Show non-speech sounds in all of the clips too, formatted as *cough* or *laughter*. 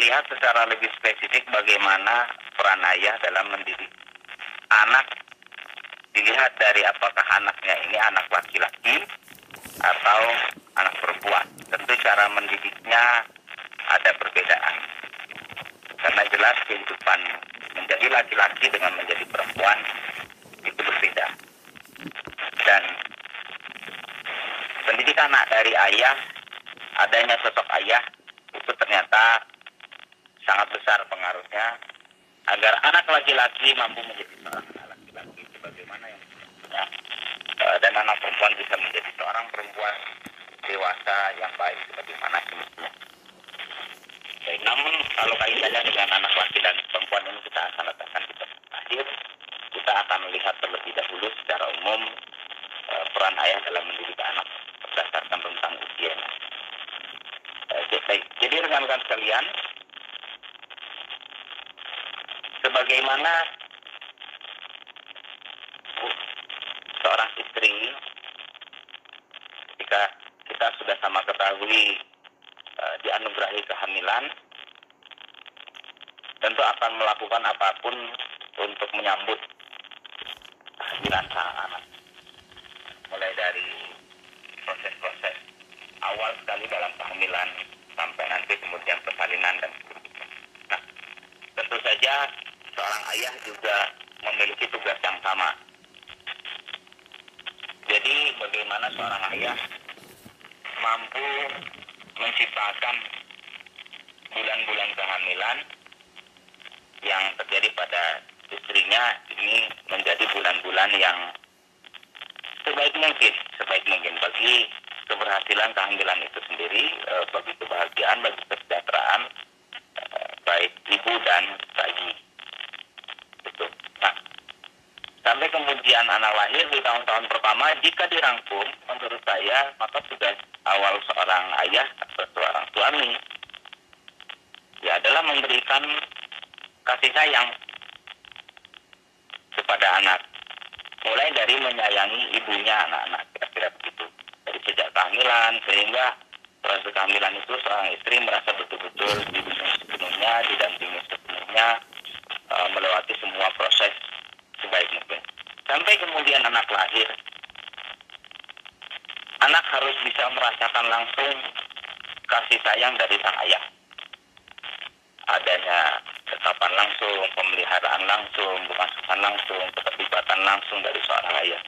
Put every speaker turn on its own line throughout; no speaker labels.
lihat secara lebih spesifik bagaimana peran ayah dalam mendidik anak dilihat dari apakah anaknya ini anak laki-laki atau anak perempuan. Tentu cara mendidiknya ada perbedaan. Karena jelas kehidupan menjadi laki-laki dengan menjadi perempuan itu berbeda. Dan pendidik anak dari ayah, adanya sosok ayah itu ternyata sangat besar pengaruhnya agar anak laki-laki mampu menjadi seorang anak laki-laki sebagaimana yang ya, dan anak perempuan bisa menjadi seorang perempuan dewasa yang baik sebagaimana semestinya. Baik, namun kalau kaitannya dengan anak laki dan perempuan ini kita akan letakkan di akhir. Kita akan melihat terlebih dahulu secara umum uh, peran ayah dalam mendidik anak berdasarkan tentang usia. Uh, baik, jadi rekan-rekan sekalian, sebagaimana seorang istri ketika kita sudah sama ketahui uh, dianugerahi kehamilan tentu akan melakukan apa pun untuk menyambut kehamilan sang anak mulai dari proses-proses awal sekali dalam kehamilan sampai nanti kemudian persalinan dan. Nah, tentu saja seorang ayah juga memiliki tugas yang sama. Jadi bagaimana seorang ayah mampu menciptakan bulan-bulan kehamilan yang terjadi pada istrinya ini menjadi bulan-bulan yang sebaik mungkin, sebaik mungkin bagi keberhasilan kehamilan itu sendiri, bagi kebahagiaan, bagi kesejahteraan baik ibu dan bayi. Itu. Nah, sampai kemudian anak lahir di tahun-tahun pertama, jika dirangkum, menurut saya maka tugas awal seorang ayah atau seorang suami ya adalah memberikan kasih sayang kepada anak. Mulai dari menyayangi ibunya anak-anak, kira-kira begitu. Dari sejak kehamilan, sehingga proses kehamilan itu seorang istri merasa betul-betul didukung sepenuhnya, didampingi sepenuhnya, e, melewati semua proses. Sampai kemudian anak lahir, anak harus bisa merasakan langsung kasih sayang dari sang ayah. Adanya tetapan langsung, pemeliharaan langsung, pemasukan langsung, keterlibatan langsung dari seorang ayah.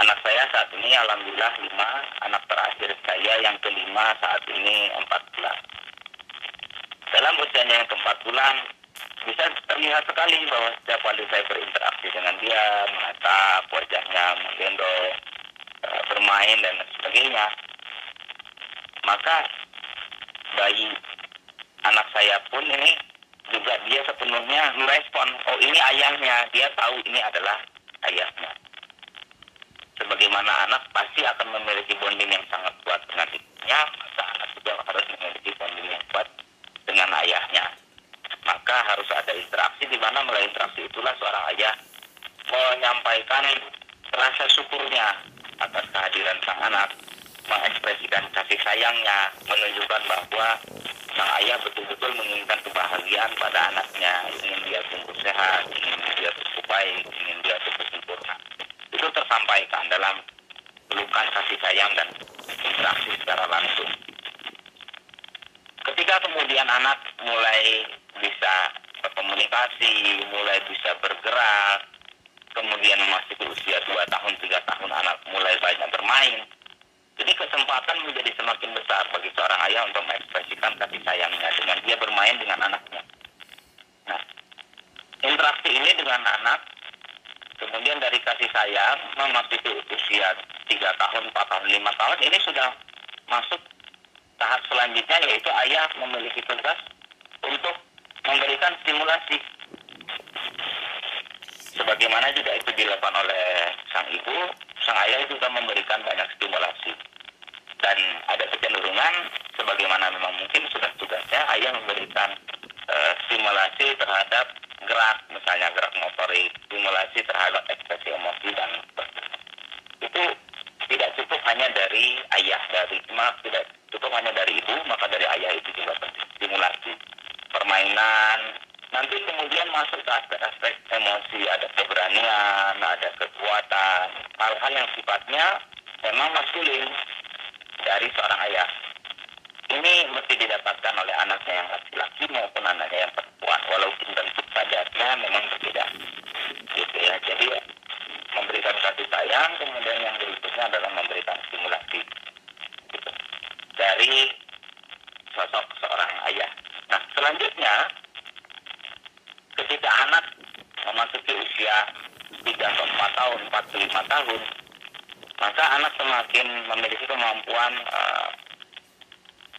Anak saya saat ini alhamdulillah lima, anak terakhir saya yang kelima saat ini empat bulan. Dalam usianya yang keempat bulan, bisa terlihat sekali bahwa setiap kali saya berinteraksi dengan dia, menatap wajahnya, menggendong, eh, bermain dan sebagainya, maka bayi anak saya pun ini juga dia sepenuhnya merespon, oh ini ayahnya, dia tahu ini adalah ayahnya sebagaimana anak pasti akan memiliki bonding yang sangat kuat dengan ibunya, maka anak juga harus memiliki bonding yang kuat dengan ayahnya. Maka harus ada interaksi di mana melalui interaksi itulah seorang ayah menyampaikan rasa syukurnya atas kehadiran sang anak, mengekspresikan kasih sayangnya, menunjukkan bahwa sang ayah betul-betul menginginkan kebahagiaan pada anaknya, ingin dia tumbuh sehat, ingin dia tumbuh baik, ingin dia tumbuh sempurna itu tersampaikan dalam pelukan kasih sayang dan interaksi secara langsung. Ketika kemudian anak mulai bisa berkomunikasi, mulai bisa bergerak, kemudian masih berusia 2 tahun, 3 tahun anak mulai banyak bermain, jadi kesempatan menjadi semakin besar bagi seorang ayah untuk mengekspresikan kasih sayangnya dengan dia bermain dengan anaknya. Nah, interaksi ini dengan anak Kemudian dari kasih sayang memasuki usia 3 tahun, 4 tahun, 5 tahun ini sudah masuk tahap selanjutnya yaitu ayah memiliki tugas untuk memberikan stimulasi. Sebagaimana bagaimana juga itu dilakukan oleh sang ibu, sang ayah itu juga memberikan banyak stimulasi. Dan ada kecenderungan, sebagaimana memang mungkin sudah tugasnya, ayah memberikan uh, stimulasi terhadap gerak, misalnya gerak motorik, stimulasi terhadap ekspresi emosi dan itu tidak cukup hanya dari ayah, dari maaf tidak cukup hanya dari ibu, maka dari ayah itu juga penting stimulasi permainan, nanti kemudian masuk ke aspek-aspek emosi. Ada keberanian ada kekuatan. Hal-hal yang sifatnya memang maskulin dari seorang ayah. Ini mesti didapatkan oleh anaknya yang laki-laki maupun anaknya yang perempuan. Walaupun bentuk padatnya memang berbeda. Gitu ya. Jadi memberikan kasih sayang kemudian yang berikutnya adalah memberikan stimulasi. Gitu. dari sosok seorang ayah nah selanjutnya ketika anak memasuki usia 3 atau 4 tahun, 4 ke 5 tahun, maka anak semakin memiliki kemampuan uh,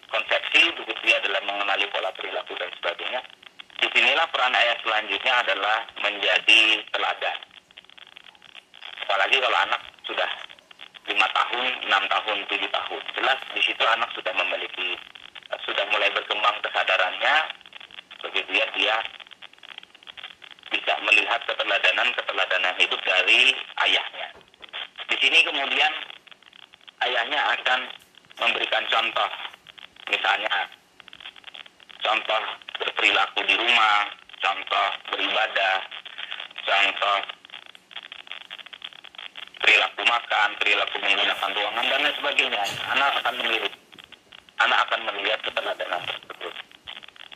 konsepsi begitu ya dalam mengenali pola perilaku dan sebagainya. Di sinilah peran ayah selanjutnya adalah menjadi teladan. Apalagi kalau anak sudah lima tahun, enam tahun, tujuh tahun, jelas di situ anak sudah memiliki, sudah mulai berkembang kesadarannya, begitu ya dia bisa melihat keteladanan-keteladanan hidup dari ayahnya. Di sini kemudian ayahnya akan memberikan contoh, misalnya contoh berperilaku di rumah, contoh beribadah, contoh perilaku makan, perilaku menggunakan ruangan dan lain sebagainya. Anak akan melihat, anak akan melihat keteladanan tersebut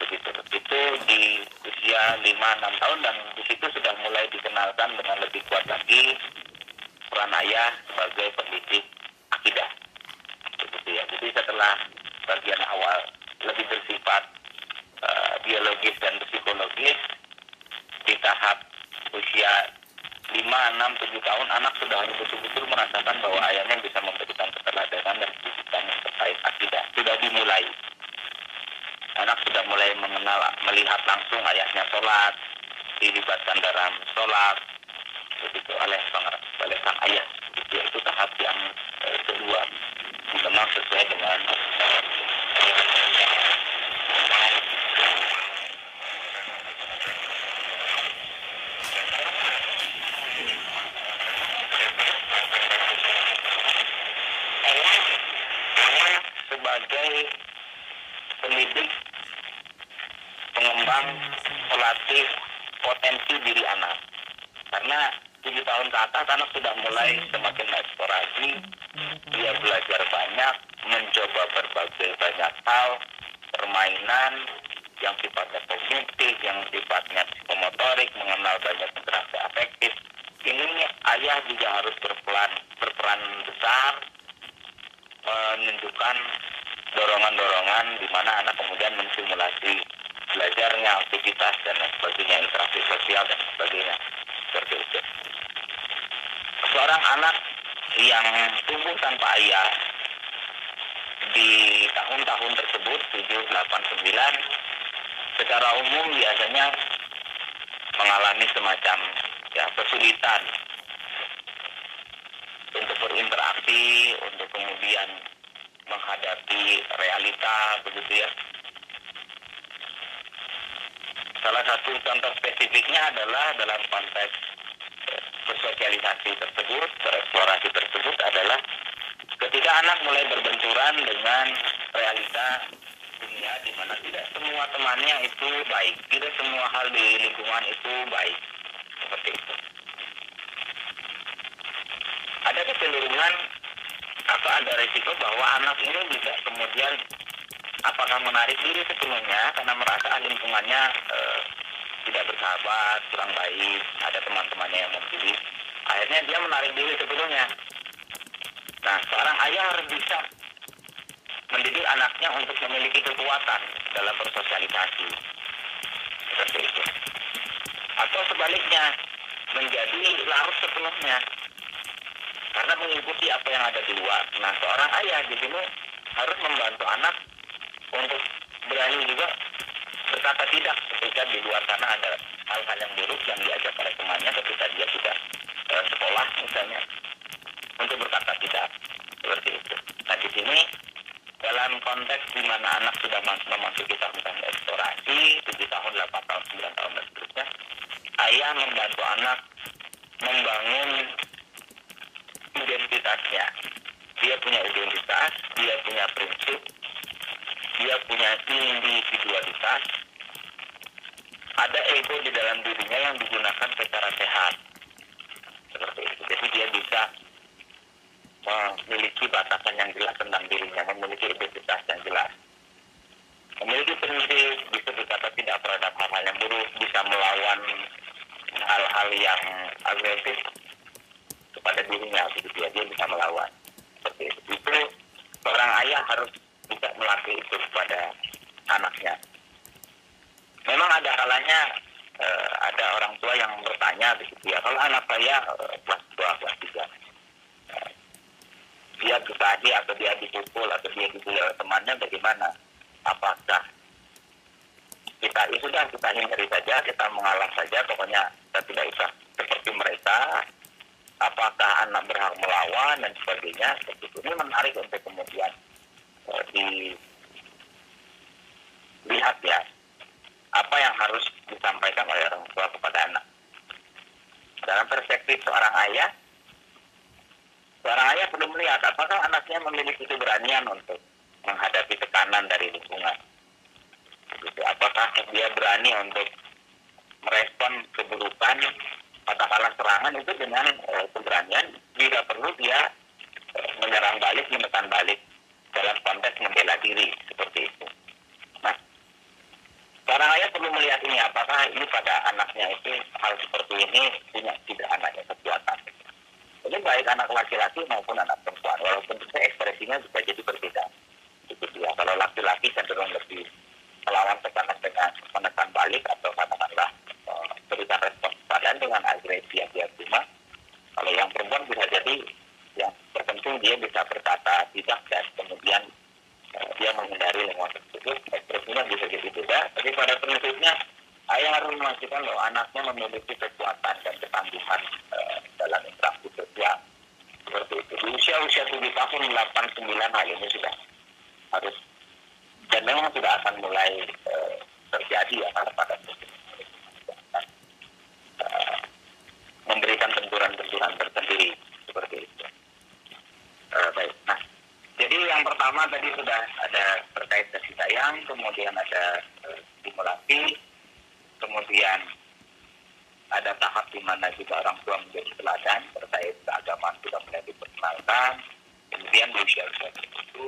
begitu. Itu di usia 5-6 tahun dan di situ sudah mulai dikenalkan dengan lebih kuat lagi peran ayah sebagai pendidik akidah. Begitu ya. Jadi setelah bagian awal lebih bersifat uh, biologis dan psikologis di tahap usia 5, 6, 7 tahun anak sudah betul-betul merasakan bahwa ayahnya bisa memberikan keteladanan dan pendidikan yang terkait akidah. Sudah dimulai. Anak sudah mulai mengenal melihat langsung ayahnya sholat dilibatkan dalam sholat begitu oleh oleh sang ayah. Itu itu tahap yang eh, kedua. Memang sesuai dengan sebagai pengembang pelatih potensi diri anak. Karena tujuh tahun ke atas anak sudah mulai semakin eksplorasi dia belajar banyak mencoba berbagai banyak hal permainan yang sifatnya kognitif yang sifatnya psikomotorik mengenal banyak interaksi afektif. Ini ayah juga harus berperan berperan besar menunjukkan dorongan-dorongan di mana anak kemudian menstimulasi belajarnya, aktivitas dan sebagainya, interaksi sosial dan sebagainya. Seperti itu. Seorang anak yang tumbuh tanpa ayah di tahun-tahun tersebut 7, 8, 9 secara umum biasanya mengalami semacam ya kesulitan untuk berinteraksi, untuk kemudian menghadapi realita begitu ya. Salah satu contoh spesifiknya adalah dalam konteks eh, bersosialisasi tersebut, bereksplorasi tersebut adalah ketika anak mulai berbenturan dengan realita dunia di mana tidak semua temannya itu baik, tidak semua hal di lingkungan itu baik, seperti itu. Ada kecenderungan atau ada resiko bahwa anak ini bisa kemudian apakah menarik diri sepenuhnya karena merasa lingkungannya e, tidak bersahabat, kurang baik, ada teman-temannya yang membuli, akhirnya dia menarik diri sepenuhnya. Nah, seorang ayah harus bisa mendidik anaknya untuk memiliki kekuatan dalam bersosialisasi. Seperti itu. Atau sebaliknya, menjadi larut sepenuhnya karena mengikuti apa yang ada di luar. Nah, seorang ayah di sini harus membantu anak untuk berani juga berkata tidak ketika di luar sana ada hal-hal yang buruk yang diajak oleh temannya ketika dia sudah uh, sekolah misalnya untuk berkata tidak seperti itu. Nah di sini dalam konteks di mana anak sudah memasuki tahun-tahun eksplorasi, 7 tahun, 8 tahun, 9 tahun, dan seterusnya, ayah membantu anak membangun identitasnya. Dia punya identitas, dia punya prinsip, dia punya individualitas, ada ego di dalam dirinya yang digunakan secara sehat. Seperti itu. Jadi dia bisa memiliki batasan yang jelas tentang dirinya, memiliki identitas yang jelas. Memiliki prinsip, bisa berkata tidak terhadap hal-hal yang buruk, bisa melawan hal-hal yang agresif kepada dirinya, begitu dia bisa melawan. Seperti itu. Itu seorang ayah harus bisa melatih itu kepada anaknya. Memang ada kalanya eh, ada orang tua yang bertanya begitu ya, kalau anak saya kelas 2, kelas 3, dia ditagi atau dia dipukul atau dia dibully oleh temannya bagaimana? Apakah kita ya sudah kita hindari saja, kita mengalah saja, pokoknya kita tidak usah seperti mereka. Apakah anak berhak melawan dan sebagainya? Seperti itu. Ini menarik untuk kemudian uh, dilihat ya apa yang harus disampaikan oleh orang tua kepada anak. Dalam perspektif seorang ayah, Seorang ayah perlu melihat apakah anaknya memiliki keberanian untuk menghadapi tekanan dari lingkungan. Gitu. Apakah dia berani untuk merespon keburukan katakanlah serangan itu dengan eh, keberanian jika perlu dia eh, menyerang balik, menekan balik dalam konteks membela diri seperti itu. Ayah perlu melihat ini apakah ini pada anaknya itu hal seperti ini punya tidak anaknya kekuatan? Ini baik anak laki-laki maupun anak perempuan walaupun tentu ekspresinya bisa jadi berbeda. Itu dia kalau laki-laki cenderung lebih melawan tekanan dengan menekan balik atau katakanlah uh, berikan respon padan dengan agresi yang dia terima. Kalau yang perempuan bisa jadi yang tertentu dia bisa berkata tidak dan kemudian dia menghindari lingkungan tersebut ekspresinya bisa jadi beda. Tapi pada prinsipnya ayah harus memastikan bahwa anaknya memiliki kekuatan dan ketangguhan uh, dalam interaksi sosial. Seperti itu. Di usia usia tujuh tahun delapan sembilan hal ini sudah harus dan memang sudah akan mulai uh, terjadi ya karena pada uh, memberikan benturan-benturan tersendiri seperti itu. Uh, baik. Nah jadi yang pertama tadi sudah ada terkait kasih sayang kemudian ada uh, stimulasi kemudian ada tahap di mana juga orang tua menjadi teladan terkait keagamaan sudah mulai diperkenalkan kemudian di usia usia itu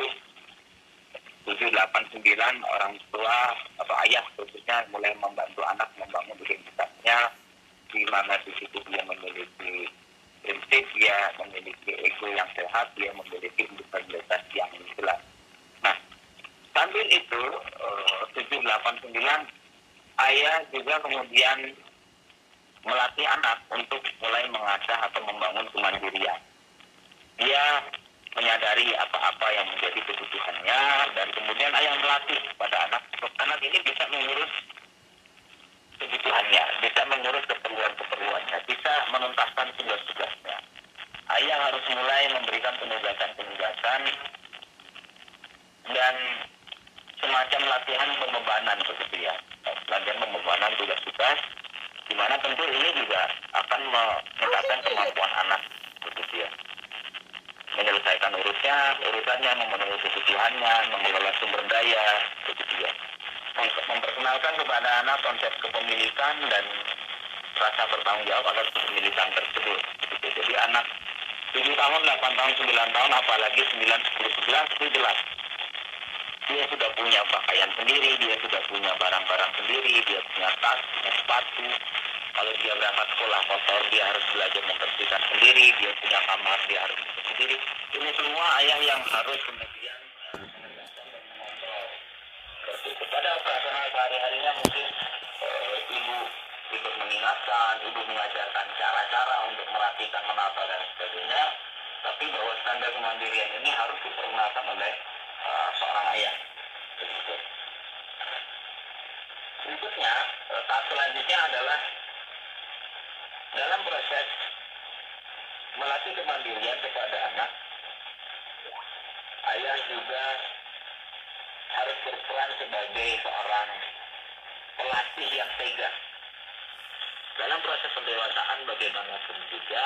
tujuh delapan sembilan orang tua atau ayah khususnya mulai membantu anak membangun identitasnya di mana di situ dia memiliki prinsip dia memiliki ego yang sehat dia memiliki integritas yang jelas nah sambil itu eh, tujuh delapan sembilan ayah juga kemudian melatih anak untuk mulai mengasah atau membangun kemandirian. Dia menyadari apa-apa yang menjadi kebutuhannya dan kemudian ayah melatih pada anak anak ini bisa mengurus kebutuhannya, bisa mengurus keperluan-keperluannya, bisa menuntaskan tugas-tugasnya. Ayah harus mulai memberikan penugasan-penugasan dan semacam latihan pembebanan begitu ya. Latihan pembebanan tugas-tugas di mana tentu ini juga akan meningkatkan kemampuan anak begitu ya. Menyelesaikan urusnya urusannya memenuhi kebutuhannya mengelola sumber daya begitu ya memperkenalkan kepada anak konsep kepemilikan dan rasa bertanggung jawab atas kepemilikan tersebut jadi anak 7 tahun, 8 tahun, 9 tahun, apalagi 9, 10, 11 itu jelas dia sudah punya pakaian sendiri, dia sudah punya barang-barang sendiri, dia punya tas, punya sepatu. Kalau dia berangkat sekolah kotor, dia harus belajar membersihkan sendiri, dia punya kamar, dia harus sendiri. Ini semua ayah yang harus kemudian mengontrol. Pada operasional sehari-harinya mungkin uh, ibu ikut mengingatkan, ibu mengajarkan cara-cara untuk merapikan, menata dan sebagainya. Tapi bahwa standar kemandirian ini harus dipergunakan oleh uh, seorang ayah. Begitu. Berikutnya, uh, tahap selanjutnya adalah dalam proses melatih kemandirian kepada anak, ayah juga harus berperan sebagai seorang pelatih yang tegas. Dalam proses pendewasaan bagaimanapun juga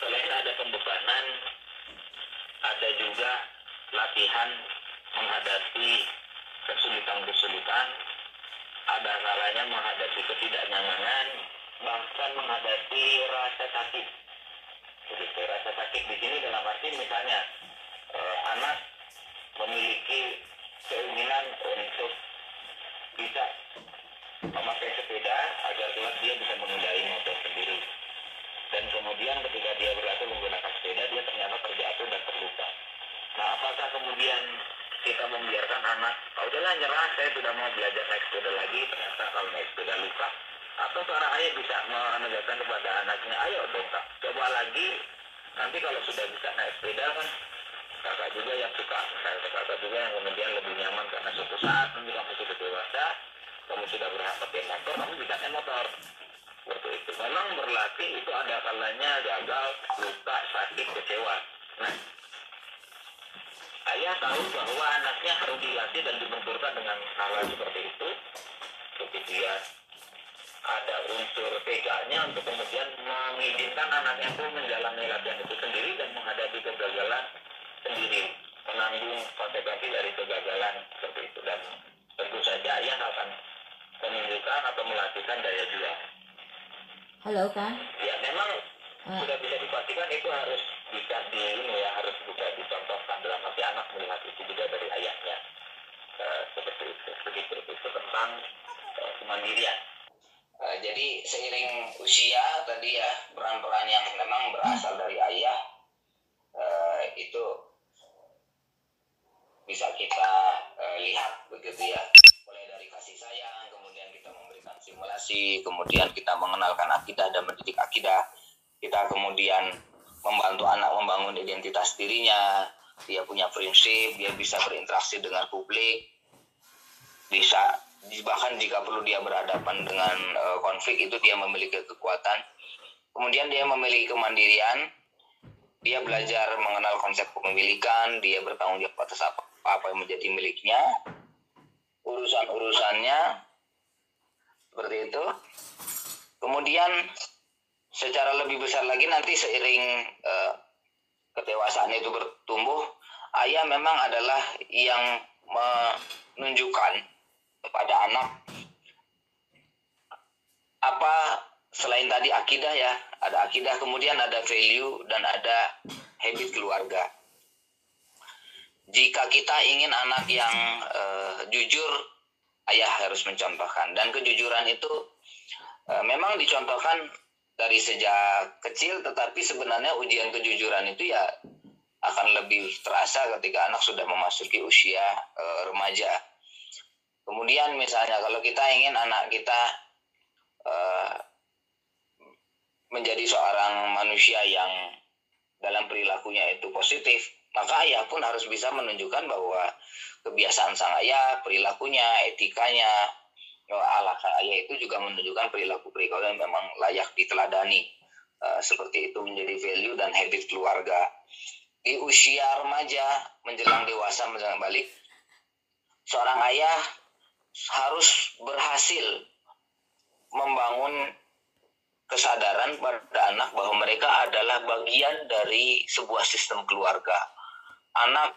selain ada pembebanan ada juga latihan menghadapi kesulitan-kesulitan ada kalanya menghadapi ketidaknyamanan bahkan menghadapi rasa sakit. Begitu rasa sakit di sini dalam arti misalnya eh, anak memiliki keinginan untuk bisa memakai sepeda agar kelak dia bisa mengendari motor sendiri. Dan kemudian ketika dia berlatih menggunakan sepeda dia ternyata terjatuh dan terluka. Nah apakah kemudian kita membiarkan anak oh, udahlah nyerah saya sudah mau belajar naik sepeda lagi ternyata kalau naik sepeda luka? Atau seorang ayah bisa menegakkan kepada anaknya ayo dong kak coba lagi. Nanti kalau sudah bisa naik sepeda kan kakak juga yang suka kakak juga yang kemudian lebih nyaman karena suatu saat nanti kamu sudah dewasa kamu sudah berhak pakai motor kamu bisa naik motor. Seperti itu memang berlatih itu ada kalanya gagal luka sakit kecewa. Nah ayah tahu bahwa anaknya harus dilatih dan dibenturkan dengan hal seperti itu. Begitu ya ada unsur teganya untuk kemudian mengizinkan anaknya itu menjalani latihan itu sendiri dan menghadapi kegagalan sendiri. Menanggung konsekuensi dari kegagalan seperti itu. Dan tentu saja ayah akan menunjukkan atau melatihkan daya juang.
Halo kan?
Ya memang ah. sudah bisa dipastikan itu harus bisa di ini ya harus bisa dicontohkan dalam arti anak melihat itu juga dari ayahnya uh, seperti itu begitu itu tentang uh, kemandirian. Uh, jadi seiring usia tadi ya peran-peran yang memang berasal dari ayah uh, itu bisa kita uh, lihat begitu ya simulasi kemudian kita mengenalkan akidah dan mendidik akidah. Kita kemudian membantu anak membangun identitas dirinya. Dia punya prinsip dia bisa berinteraksi dengan publik. Bisa bahkan jika perlu dia berhadapan dengan uh, konflik itu dia memiliki kekuatan. Kemudian dia memiliki kemandirian. Dia belajar mengenal konsep kepemilikan dia bertanggung jawab atas apa apa yang menjadi miliknya, urusan-urusannya, seperti itu. Kemudian secara lebih besar lagi nanti seiring uh, kedewasaan itu bertumbuh, ayah memang adalah yang menunjukkan kepada anak apa selain tadi akidah ya, ada akidah kemudian ada value dan ada habit keluarga jika kita ingin anak yang uh, jujur, ayah harus mencontohkan. Dan kejujuran itu uh, memang dicontohkan dari sejak kecil, tetapi sebenarnya ujian kejujuran itu ya akan lebih terasa ketika anak sudah memasuki usia uh, remaja. Kemudian misalnya kalau kita ingin anak kita uh, menjadi seorang manusia yang dalam perilakunya itu positif, maka ayah pun harus bisa menunjukkan bahwa kebiasaan sang ayah, perilakunya, etikanya, ala ayah itu juga menunjukkan perilaku-perilaku yang memang layak diteladani. Uh, seperti itu menjadi value dan habit keluarga. Di usia remaja menjelang dewasa menjelang balik, seorang ayah harus berhasil membangun kesadaran pada anak bahwa mereka adalah bagian dari sebuah sistem keluarga anak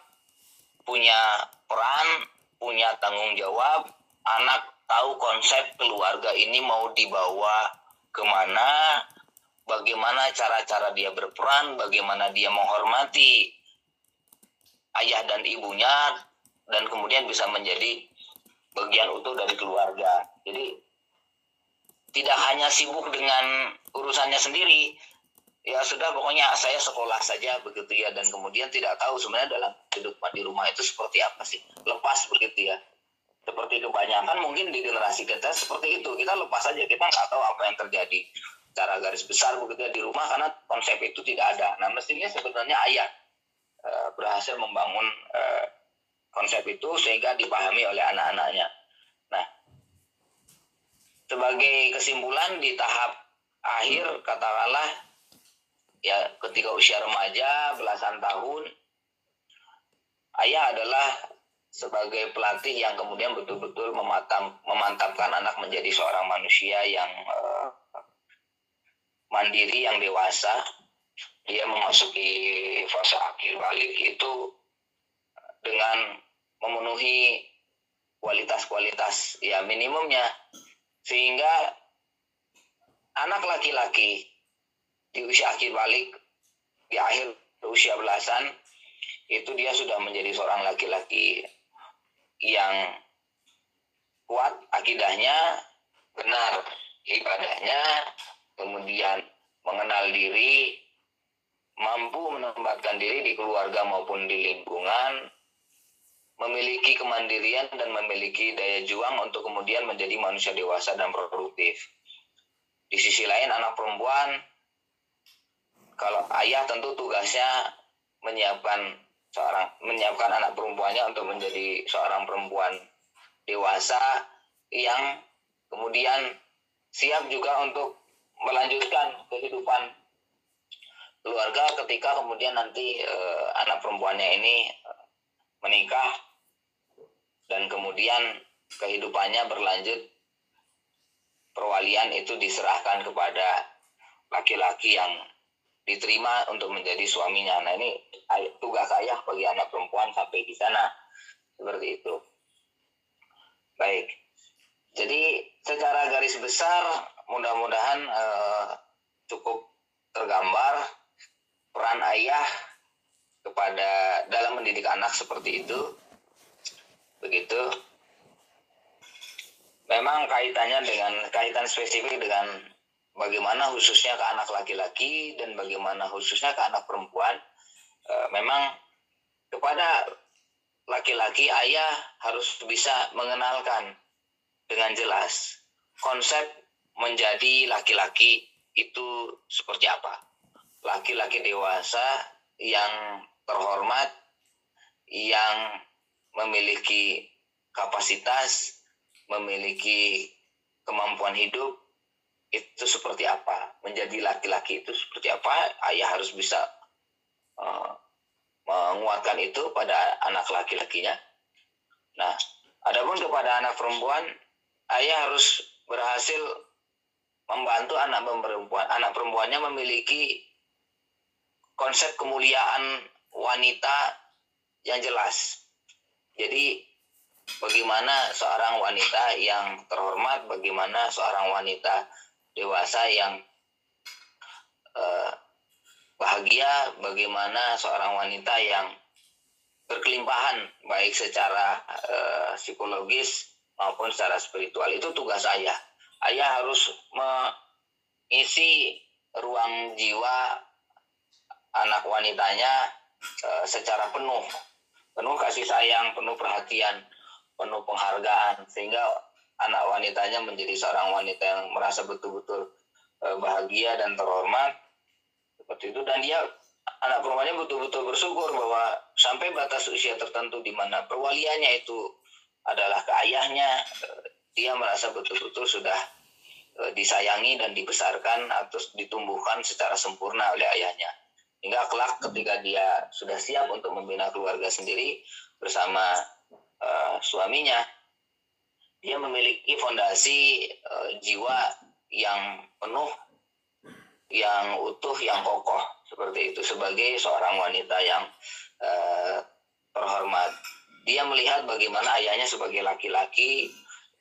punya peran, punya tanggung jawab, anak tahu konsep keluarga ini mau dibawa ke mana, bagaimana cara-cara dia berperan, bagaimana dia menghormati ayah dan ibunya, dan kemudian bisa menjadi bagian utuh dari keluarga. Jadi tidak hanya sibuk dengan urusannya sendiri, ya sudah pokoknya saya sekolah saja begitu ya dan kemudian tidak tahu sebenarnya dalam kehidupan di rumah itu seperti apa sih. Lepas begitu ya. Seperti kebanyakan mungkin di generasi kita seperti itu. Kita lepas saja kita nggak tahu apa yang terjadi. Cara garis besar begitu ya di rumah karena konsep itu tidak ada. Nah mestinya sebenarnya ayah e, berhasil membangun e, konsep itu sehingga dipahami oleh anak-anaknya. Nah sebagai kesimpulan di tahap akhir katakanlah ya ketika usia remaja belasan tahun ayah adalah sebagai pelatih yang kemudian betul-betul mematang, memantapkan anak menjadi seorang manusia yang uh, mandiri, yang dewasa. Dia memasuki fase akhir balik itu dengan memenuhi kualitas-kualitas ya minimumnya sehingga anak laki-laki di usia akhir balik di akhir usia belasan itu dia sudah menjadi seorang laki-laki yang kuat akidahnya benar ibadahnya kemudian mengenal diri mampu menempatkan diri di keluarga maupun di lingkungan memiliki kemandirian dan memiliki daya juang untuk kemudian menjadi manusia dewasa dan produktif. Di sisi lain anak perempuan kalau ayah tentu tugasnya menyiapkan seorang menyiapkan anak perempuannya untuk menjadi seorang perempuan dewasa yang kemudian siap juga untuk melanjutkan kehidupan keluarga ketika kemudian nanti eh, anak perempuannya ini eh, menikah dan kemudian kehidupannya berlanjut perwalian itu diserahkan kepada laki-laki yang diterima untuk menjadi suaminya. Nah ini tugas ayah bagi anak perempuan sampai di sana seperti itu. Baik, jadi secara garis besar mudah-mudahan eh, cukup tergambar peran ayah kepada dalam mendidik anak seperti itu. Begitu. Memang kaitannya dengan kaitan spesifik dengan bagaimana khususnya ke anak laki-laki dan bagaimana khususnya ke anak perempuan e, memang kepada laki-laki ayah harus bisa mengenalkan dengan jelas konsep menjadi laki-laki itu seperti apa. Laki-laki dewasa yang terhormat yang memiliki kapasitas memiliki kemampuan hidup itu seperti apa? Menjadi laki-laki itu seperti apa? Ayah harus bisa uh, menguatkan itu pada anak laki-lakinya. Nah adapun kepada anak perempuan ayah harus berhasil membantu anak perempuan. Anak perempuannya memiliki konsep kemuliaan wanita yang jelas. Jadi bagaimana seorang wanita yang terhormat bagaimana seorang wanita dewasa yang uh, bahagia bagaimana seorang wanita yang berkelimpahan baik secara uh, psikologis maupun secara spiritual. Itu tugas ayah. Ayah harus mengisi ruang jiwa anak wanitanya uh, secara penuh. Penuh kasih sayang penuh perhatian penuh penghargaan sehingga anak wanitanya menjadi seorang wanita yang merasa betul-betul uh, bahagia dan terhormat seperti itu. Dan dia anak perempuannya betul-betul bersyukur bahwa sampai batas usia tertentu di mana perwaliannya itu adalah ke ayahnya uh, dia merasa betul-betul sudah uh, disayangi dan dibesarkan atau ditumbuhkan secara sempurna oleh ayahnya. Hingga kelak ketika dia sudah siap untuk membina keluarga sendiri bersama uh, suaminya dia memiliki fondasi uh, jiwa yang penuh, yang utuh, yang kokoh seperti itu sebagai seorang wanita yang uh, terhormat. Dia melihat bagaimana ayahnya sebagai laki-laki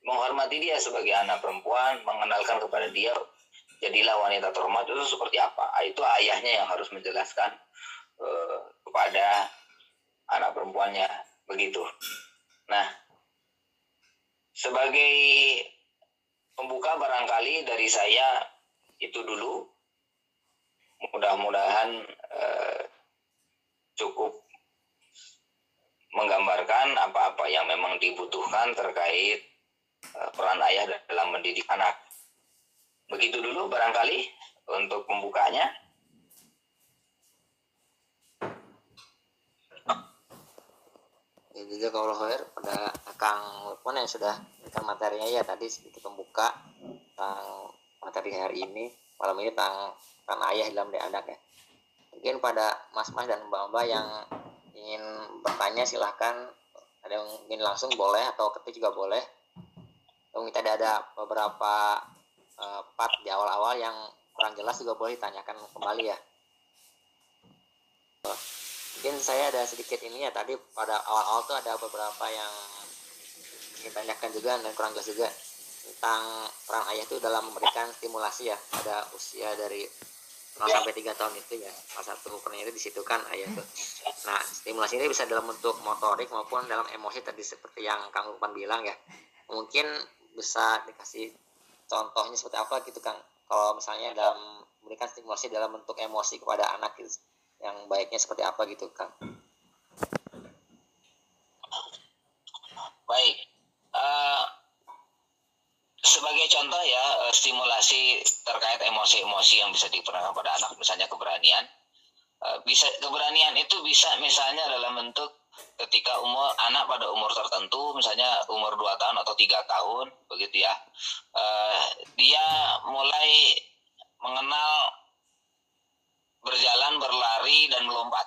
menghormati dia sebagai anak perempuan, mengenalkan kepada dia jadilah wanita terhormat itu seperti apa. Itu ayahnya yang harus menjelaskan uh, kepada anak perempuannya begitu. Nah, sebagai pembuka barangkali dari saya itu dulu. Mudah-mudahan eh, cukup menggambarkan apa-apa yang memang dibutuhkan terkait eh, peran ayah dalam mendidik anak. Begitu dulu barangkali untuk pembukanya.
Ya juga kalau khair pada Kang Lukman yang sudah berikan materinya ya tadi sedikit membuka tentang materi hari ini malam ini tentang tentang ayah dalam dari anak ya. Mungkin pada mas-mas dan mbak-mbak yang ingin bertanya silahkan. Ada yang ingin langsung boleh atau ketik juga boleh. Mungkin tadi ada beberapa uh, part di awal-awal yang kurang jelas juga boleh ditanyakan kembali ya mungkin saya ada sedikit ini ya tadi pada awal-awal tuh ada beberapa yang ingin tanyakan juga dan kurang jelas juga tentang peran ayah itu dalam memberikan stimulasi ya pada usia dari 0 ya. sampai 3 tahun itu ya. Salah satu perannya itu di situ kan ayah tuh. Nah stimulasi ini bisa dalam bentuk motorik maupun dalam emosi tadi seperti yang Kang Lukman bilang ya. Mungkin bisa dikasih contohnya seperti apa gitu Kang? Kalau misalnya dalam memberikan stimulasi dalam bentuk emosi kepada anak gitu, yang baiknya seperti apa gitu Kang?
Baik. Uh, sebagai contoh ya eh, stimulasi terkait emosi-emosi yang bisa diperoleh pada anak misalnya keberanian. Eh, bisa keberanian itu bisa misalnya dalam bentuk ketika umur anak pada umur tertentu misalnya umur 2 tahun atau tiga tahun begitu ya. Eh, dia mulai mengenal berjalan berlari dan melompat.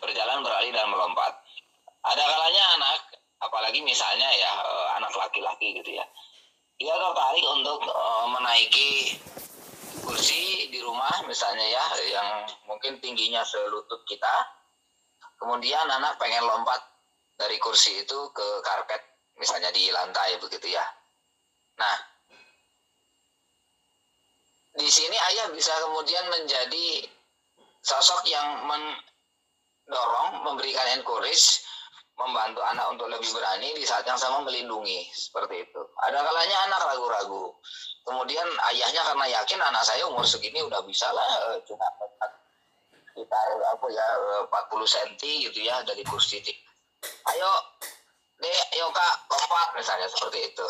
Berjalan berlari dan melompat. Ada kalanya anak apalagi misalnya ya anak laki-laki gitu ya dia tertarik untuk uh, menaiki kursi di rumah misalnya ya yang mungkin tingginya selutut kita. Kemudian anak pengen lompat dari kursi itu ke karpet misalnya di lantai begitu ya. Nah di sini ayah bisa kemudian menjadi sosok yang mendorong memberikan encourage membantu anak untuk lebih berani di saat yang sama melindungi seperti itu. Ada kalanya anak ragu-ragu. Kemudian ayahnya karena yakin anak saya umur segini udah bisa lah eh, cuma kita apa ya 40 cm gitu ya dari kursi. Ayo deh, ayo kak lompat misalnya seperti itu.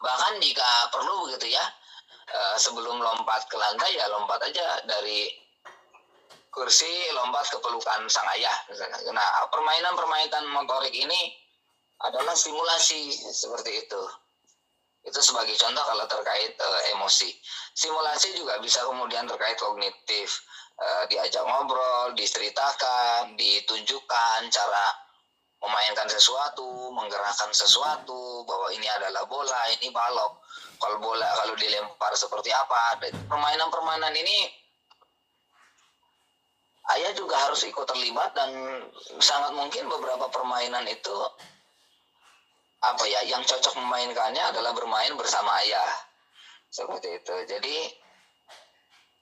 Bahkan jika perlu begitu ya eh, sebelum lompat ke lantai ya lompat aja dari kursi lompat ke pelukan sang ayah. Nah, permainan-permainan motorik ini adalah simulasi seperti itu. Itu sebagai contoh kalau terkait uh, emosi. Simulasi juga bisa kemudian terkait kognitif. Uh, diajak ngobrol, diceritakan, ditunjukkan cara memainkan sesuatu, menggerakkan sesuatu, bahwa ini adalah bola, ini balok. Kalau bola kalau dilempar seperti apa? Permainan-permainan ini ayah juga harus ikut terlibat dan sangat mungkin beberapa permainan itu apa ya yang cocok memainkannya adalah bermain bersama ayah. Seperti itu. Jadi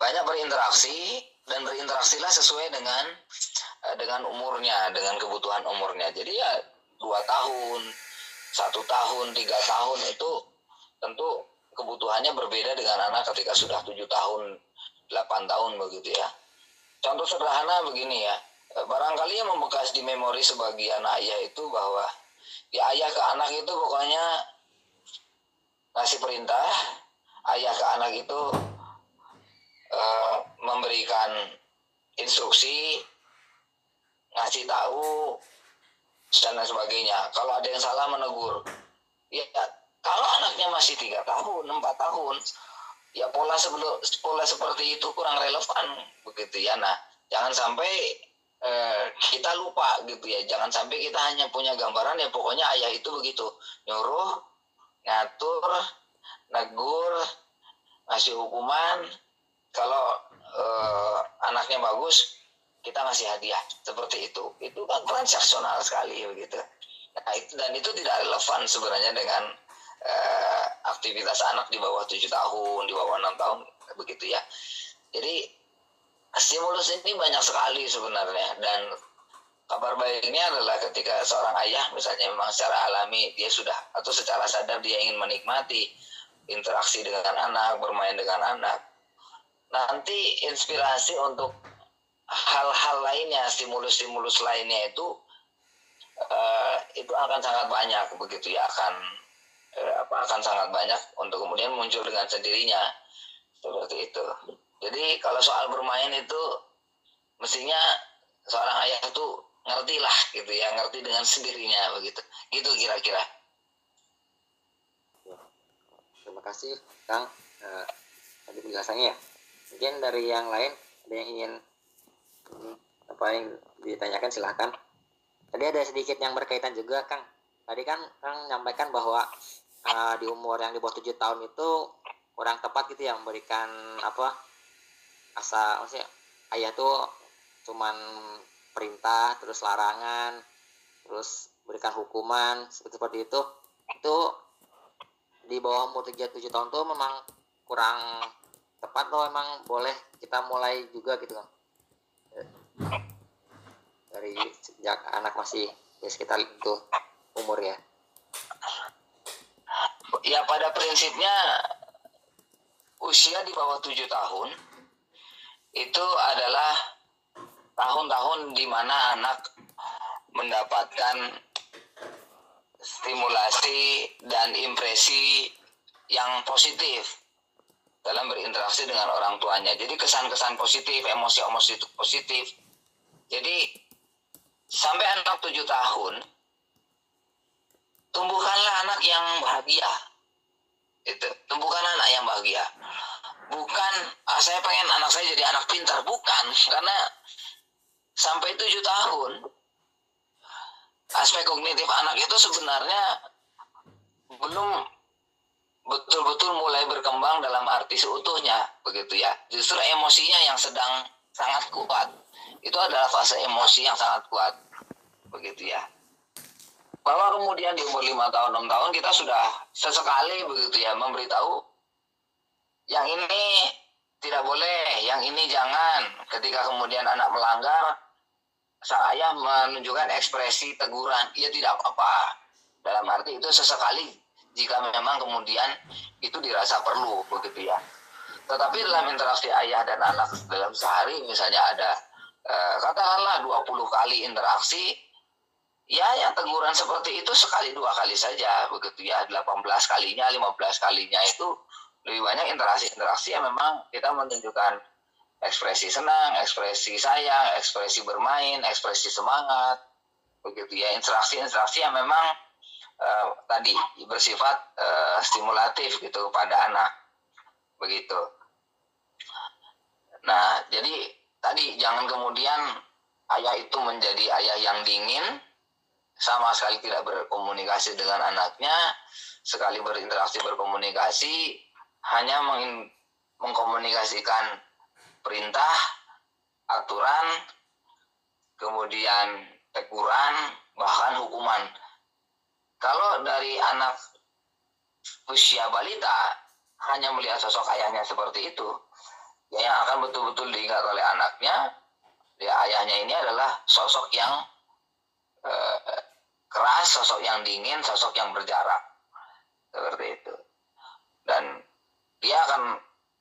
banyak berinteraksi dan berinteraksilah sesuai dengan eh, dengan umurnya dengan kebutuhan umurnya. Jadi ya dua tahun satu tahun tiga tahun itu tentu kebutuhannya berbeda dengan anak ketika sudah tujuh tahun delapan tahun begitu ya. Contoh sederhana begini ya barangkali yang membekas di memori sebagian ayah itu bahwa ya ayah ke anak itu pokoknya ngasih perintah ayah ke anak itu uh, memberikan instruksi ngasih tahu dan sebagainya. Kalau ada yang salah menegur ya kalau anaknya masih tiga tahun empat tahun ya pola sebelum pola seperti itu kurang relevan begitu ya. Nah jangan sampai eh, kita lupa gitu ya. Jangan sampai kita hanya punya gambaran ya pokoknya ayah itu begitu. Nyuruh ngatur negur ngasih hukuman. Kalau eh, anaknya bagus kita ngasih hadiah. Seperti itu. Itu kan transaksional sekali begitu. Nah itu dan itu tidak relevan sebenarnya dengan uh, aktivitas anak di bawah tujuh tahun, di bawah enam tahun, begitu ya. Jadi stimulus ini banyak sekali sebenarnya dan kabar baiknya adalah ketika seorang ayah misalnya memang secara alami dia sudah atau secara sadar dia ingin menikmati interaksi dengan anak, bermain dengan anak. Nanti inspirasi untuk hal-hal lainnya, stimulus-stimulus lainnya itu uh, itu akan sangat banyak begitu ya akan eh, apa akan sangat banyak untuk kemudian muncul dengan sendirinya. Seperti itu. Jadi kalau soal bermain itu mestinya seorang ayah itu ngerti lah gitu ya ngerti dengan sendirinya begitu. Gitu kira-kira.
Terima kasih kang. Uh, tadi penjelasannya ya. Mungkin dari yang lain ada yang ingin apa yang ditanyakan silahkan. Tadi ada sedikit yang berkaitan juga Kang. Tadi kan Kang menyampaikan bahwa uh, di umur yang di bawah tujuh tahun itu kurang tepat gitu yang memberikan apa asa maksudnya ayah tuh cuman perintah terus larangan terus berikan hukuman seperti itu. Itu di bawah umur tujuh tahun tuh memang kurang tepat loh emang boleh kita mulai juga gitu kan dari sejak anak masih ya sekitar itu umur ya
ya pada prinsipnya usia di bawah tujuh tahun itu adalah tahun-tahun di mana anak mendapatkan stimulasi dan impresi yang positif dalam berinteraksi dengan orang tuanya. Jadi kesan-kesan positif, emosi-emosi itu positif. Jadi sampai anak tujuh tahun, tumbuhkanlah anak yang bahagia. Itu, tumbuhkan anak yang bahagia. Bukan, ah, saya pengen anak saya jadi anak pintar, bukan. Karena sampai tujuh tahun, aspek kognitif anak itu sebenarnya belum betul-betul mulai berkembang dalam arti seutuhnya begitu ya justru emosinya yang sedang sangat kuat itu adalah fase emosi yang sangat kuat begitu ya bahwa kemudian di umur lima tahun enam tahun kita sudah sesekali begitu ya memberitahu yang ini tidak boleh yang ini jangan ketika kemudian anak melanggar saya menunjukkan ekspresi teguran, ia tidak apa-apa. Dalam arti itu sesekali jika memang kemudian itu dirasa perlu begitu ya. Tetapi dalam interaksi ayah dan anak dalam sehari misalnya ada eh, katakanlah 20 kali interaksi ya yang teguran seperti itu sekali dua kali saja begitu ya 18 kalinya 15 kalinya itu lebih banyak interaksi-interaksi yang memang kita menunjukkan ekspresi senang, ekspresi sayang, ekspresi bermain, ekspresi semangat, begitu ya interaksi-interaksi yang memang uh, tadi bersifat uh, stimulatif gitu pada anak, begitu. Nah, jadi tadi jangan kemudian ayah itu menjadi ayah yang dingin, sama sekali tidak berkomunikasi dengan anaknya, sekali berinteraksi berkomunikasi hanya mengkomunikasikan perintah, aturan, kemudian teguran, bahkan hukuman. Kalau dari anak usia balita hanya melihat sosok ayahnya seperti itu, ya yang akan betul-betul diingat oleh anaknya, ya ayahnya ini adalah sosok yang eh, keras, sosok yang dingin, sosok yang berjarak, seperti itu. Dan dia akan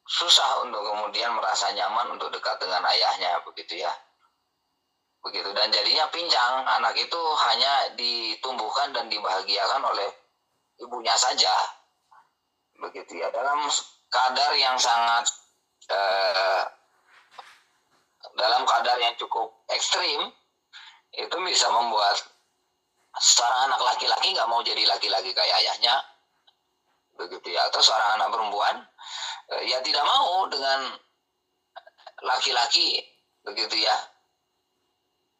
susah untuk kemudian merasa nyaman untuk dekat dengan ayahnya begitu ya. Begitu. Dan jadinya pincang. Anak itu hanya ditumbuhkan dan dibahagiakan oleh ibunya saja. Begitu ya. Dalam kadar yang sangat eh, dalam kadar yang cukup ekstrim itu bisa membuat seorang anak laki-laki nggak mau jadi laki-laki kayak ayahnya. Begitu ya. Atau seorang anak perempuan Eh, ya tidak mau dengan laki-laki. Begitu ya.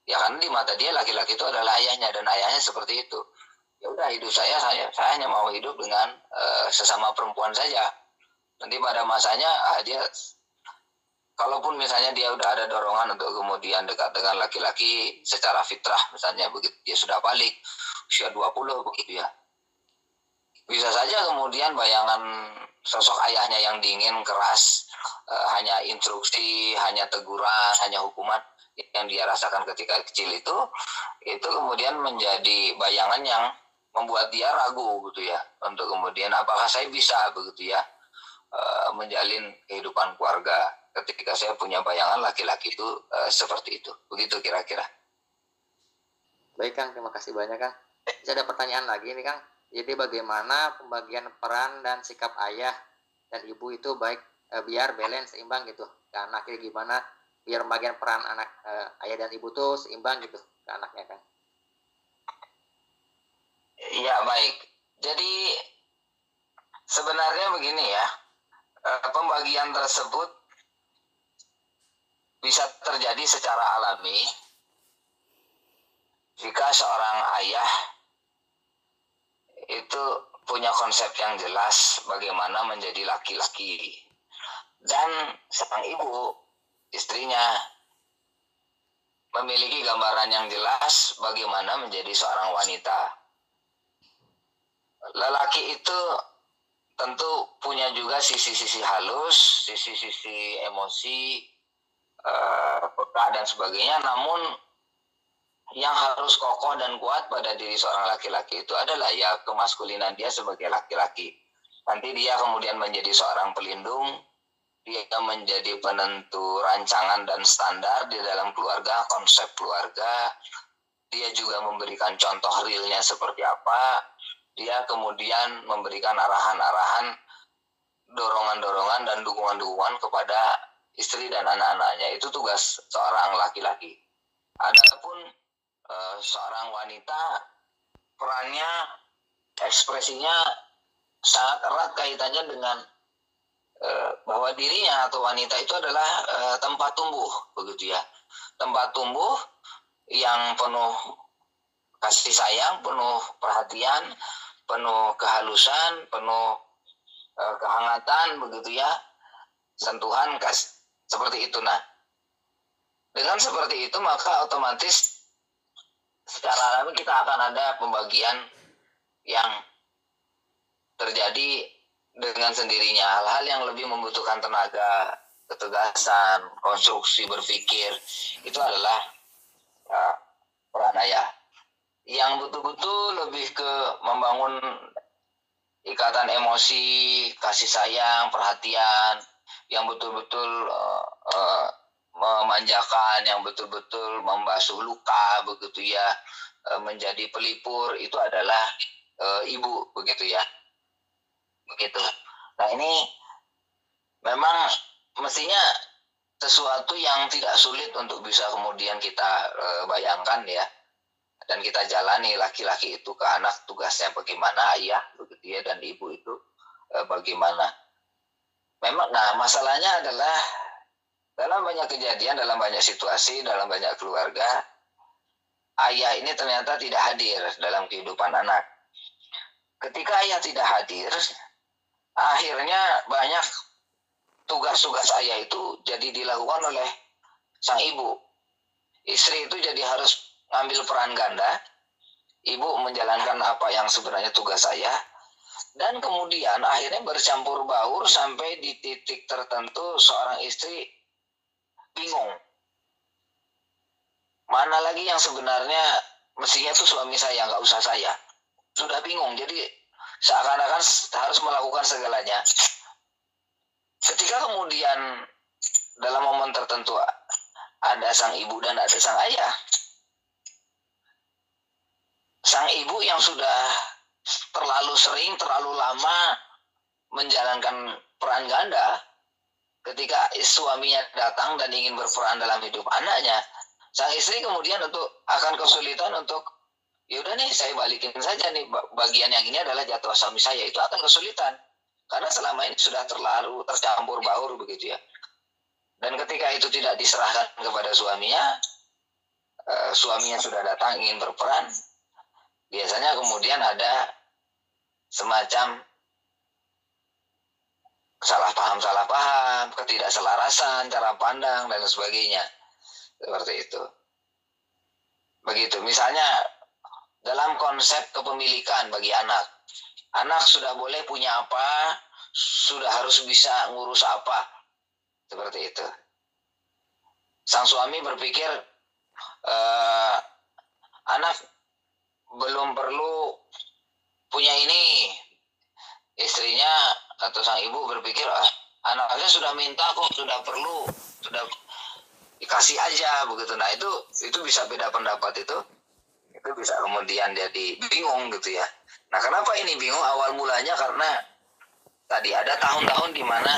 Ya kan di mata dia laki-laki itu adalah ayahnya dan ayahnya seperti itu. Ya udah hidup saya saya saya hanya mau hidup dengan uh, sesama perempuan saja. Nanti pada masanya ah, dia kalaupun misalnya dia udah ada dorongan untuk kemudian dekat dengan laki-laki secara fitrah misalnya begitu dia sudah balik usia 20 begitu ya. Bisa saja kemudian bayangan sosok ayahnya yang dingin keras uh, hanya instruksi hanya teguran hanya hukuman yang dia rasakan ketika kecil itu itu kemudian menjadi bayangan yang membuat dia ragu gitu ya untuk kemudian apakah saya bisa begitu ya uh, menjalin kehidupan keluarga ketika saya punya bayangan laki-laki itu uh, seperti itu. Begitu kira-kira.
Baik kang. Terima kasih banyak kang. Saya ada pertanyaan lagi nih kang. Jadi bagaimana pembagian peran dan sikap ayah dan ibu itu baik e, biar balance seimbang gitu? Ke anaknya gimana biar pembagian peran anak e, ayah dan ibu tuh seimbang gitu ke anaknya kan
Iya baik. Jadi sebenarnya begini ya pembagian tersebut bisa terjadi secara alami jika seorang ayah itu punya konsep yang jelas bagaimana menjadi laki-laki. Dan sang ibu istrinya memiliki gambaran yang jelas bagaimana menjadi seorang wanita. Lelaki itu tentu punya juga sisi-sisi halus sisi-sisi emosi peka dan sebagainya namun yang harus kokoh dan kuat pada diri seorang laki-laki itu adalah ya kemaskulinan dia sebagai laki-laki. Nanti dia kemudian menjadi seorang pelindung, dia menjadi penentu rancangan dan standar di dalam keluarga, konsep keluarga. Dia juga memberikan contoh realnya seperti apa. Dia kemudian memberikan arahan-arahan, dorongan-dorongan dan dukungan-dukungan kepada istri dan anak-anaknya. Itu tugas seorang laki-laki. Adapun uh, seorang wanita perannya ekspresinya sangat erat kaitannya dengan uh, bahwa dirinya atau wanita itu adalah uh, tempat tumbuh begitu ya tempat tumbuh yang penuh kasih sayang penuh perhatian penuh kehalusan penuh uh, kehangatan begitu ya sentuhan kas seperti itu nah. Dengan seperti itu maka otomatis secara alami kita akan ada pembagian yang terjadi dengan sendirinya. Hal-hal yang lebih membutuhkan tenaga ketegasan konstruksi berpikir itu adalah ya, peran ayah. Yang betul-betul lebih ke membangun ikatan emosi kasih sayang perhatian yang betul-betul uh, uh, memanjakan yang betul-betul membasuh luka begitu ya e, menjadi pelipur itu adalah e, ibu begitu ya. Begitu. Nah ini memang mestinya sesuatu yang tidak sulit untuk bisa kemudian kita e, bayangkan ya. Dan kita jalani laki-laki itu ke anak tugasnya bagaimana ayah begitu ya dan ibu itu bagaimana memang nah masalahnya adalah dalam banyak kejadian, dalam banyak situasi, dalam banyak keluarga, ayah ini ternyata tidak hadir dalam kehidupan anak. Ketika ayah tidak hadir, akhirnya banyak tugas-tugas ayah itu jadi dilakukan oleh sang ibu. Istri itu jadi harus ngambil peran ganda. Ibu menjalankan apa yang sebenarnya tugas ayah. Dan kemudian akhirnya bercampur baur sampai di titik tertentu seorang istri bingung. Mana lagi yang sebenarnya mestinya tuh suami saya nggak usah saya. Sudah bingung jadi seakan-akan harus melakukan segalanya. Ketika kemudian dalam momen tertentu ada sang ibu dan ada sang ayah sang ibu yang sudah terlalu sering terlalu lama menjalankan peran ganda ketika suaminya datang dan ingin berperan dalam hidup anaknya, sang istri kemudian untuk akan kesulitan untuk yaudah nih saya balikin saja nih bagian yang ini adalah jatuh suami saya. Itu akan kesulitan karena selama ini sudah terlalu tercampur baur begitu ya. Dan ketika itu tidak diserahkan kepada suaminya eh, suaminya sudah datang ingin berperan biasanya kemudian ada semacam salah paham salah paham ketidakselarasan cara pandang dan sebagainya. Seperti itu. Begitu. Misalnya dalam konsep kepemilikan bagi anak. Anak sudah boleh punya apa sudah harus bisa ngurus apa. Seperti itu. Sang suami berpikir eh, anak belum perlu punya ini. Istrinya atau sang ibu berpikir ah anaknya sudah minta kok sudah perlu sudah dikasih aja begitu. Nah itu itu bisa beda pendapat itu. Itu bisa kemudian jadi bingung gitu ya. Nah kenapa ini bingung awal mulanya? Karena tadi ada tahun-tahun di mana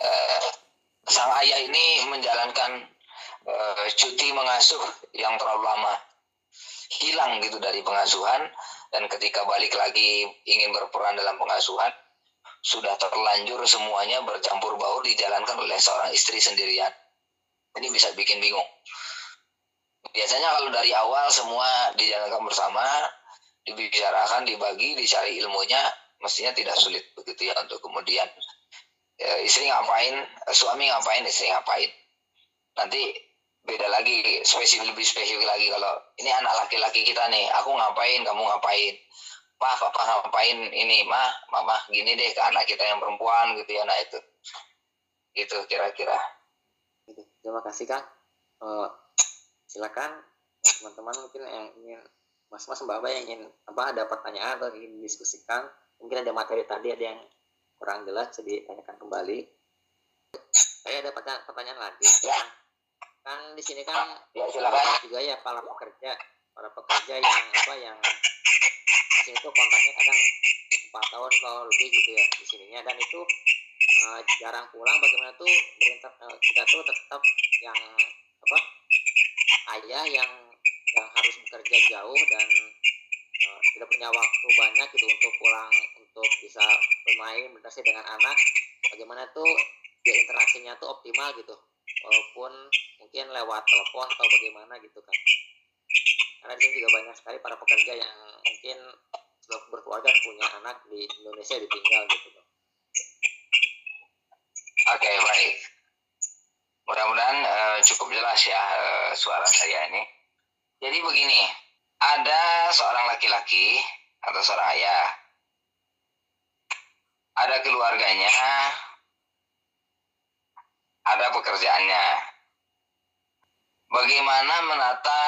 eh, sang ayah ini menjalankan eh, cuti mengasuh yang terlalu lama hilang gitu dari pengasuhan dan ketika balik lagi ingin berperan dalam pengasuhan sudah terlanjur semuanya bercampur baur dijalankan oleh seorang istri sendirian. Ini bisa bikin bingung. Biasanya kalau dari awal semua dijalankan bersama dibicarakan dibagi dicari ilmunya mestinya tidak sulit begitu ya untuk kemudian ya, istri ngapain suami ngapain istri ngapain. Nanti beda lagi spesifik lebih spesifik lagi kalau ini anak laki-laki kita nih aku ngapain kamu ngapain? Pak papa ngapain ini mah mama gini deh ke anak kita yang perempuan gitu ya nah itu. Gitu kira-kira.
Terima kasih kang uh, silakan teman-teman mungkin yang ingin mas-mas mbak mbak yang ingin apa ada pertanyaan atau ingin diskusikan mungkin ada materi tadi ada yang kurang jelas bisa ditanyakan kembali. Saya ada pertanyaan, pertanyaan lagi ya. Kan di sini kan
ya, silakan.
juga ya para pekerja para pekerja yang apa yang di sini tuh kontaknya kadang empat tahun kalau lebih gitu ya di sininya. Dan itu uh, jarang pulang bagaimana tuh berinter, uh, kita tuh tetap yang apa ayah yang yang harus bekerja jauh dan uh, tidak punya waktu banyak gitu untuk pulang untuk bisa bermain berinteraksi dengan anak. Bagaimana tuh dia interaksinya tuh optimal gitu walaupun mungkin lewat telepon atau bagaimana gitu kan karena di sini juga banyak sekali para pekerja yang mungkin berkeluarga punya anak di Indonesia ditinggal gitu kan
Oke okay, baik. Mudah-mudahan uh, cukup jelas ya uh, suara saya ini. Jadi begini, ada seorang laki-laki atau seorang ayah, ada keluarganya, ada pekerjaannya. Bagaimana menata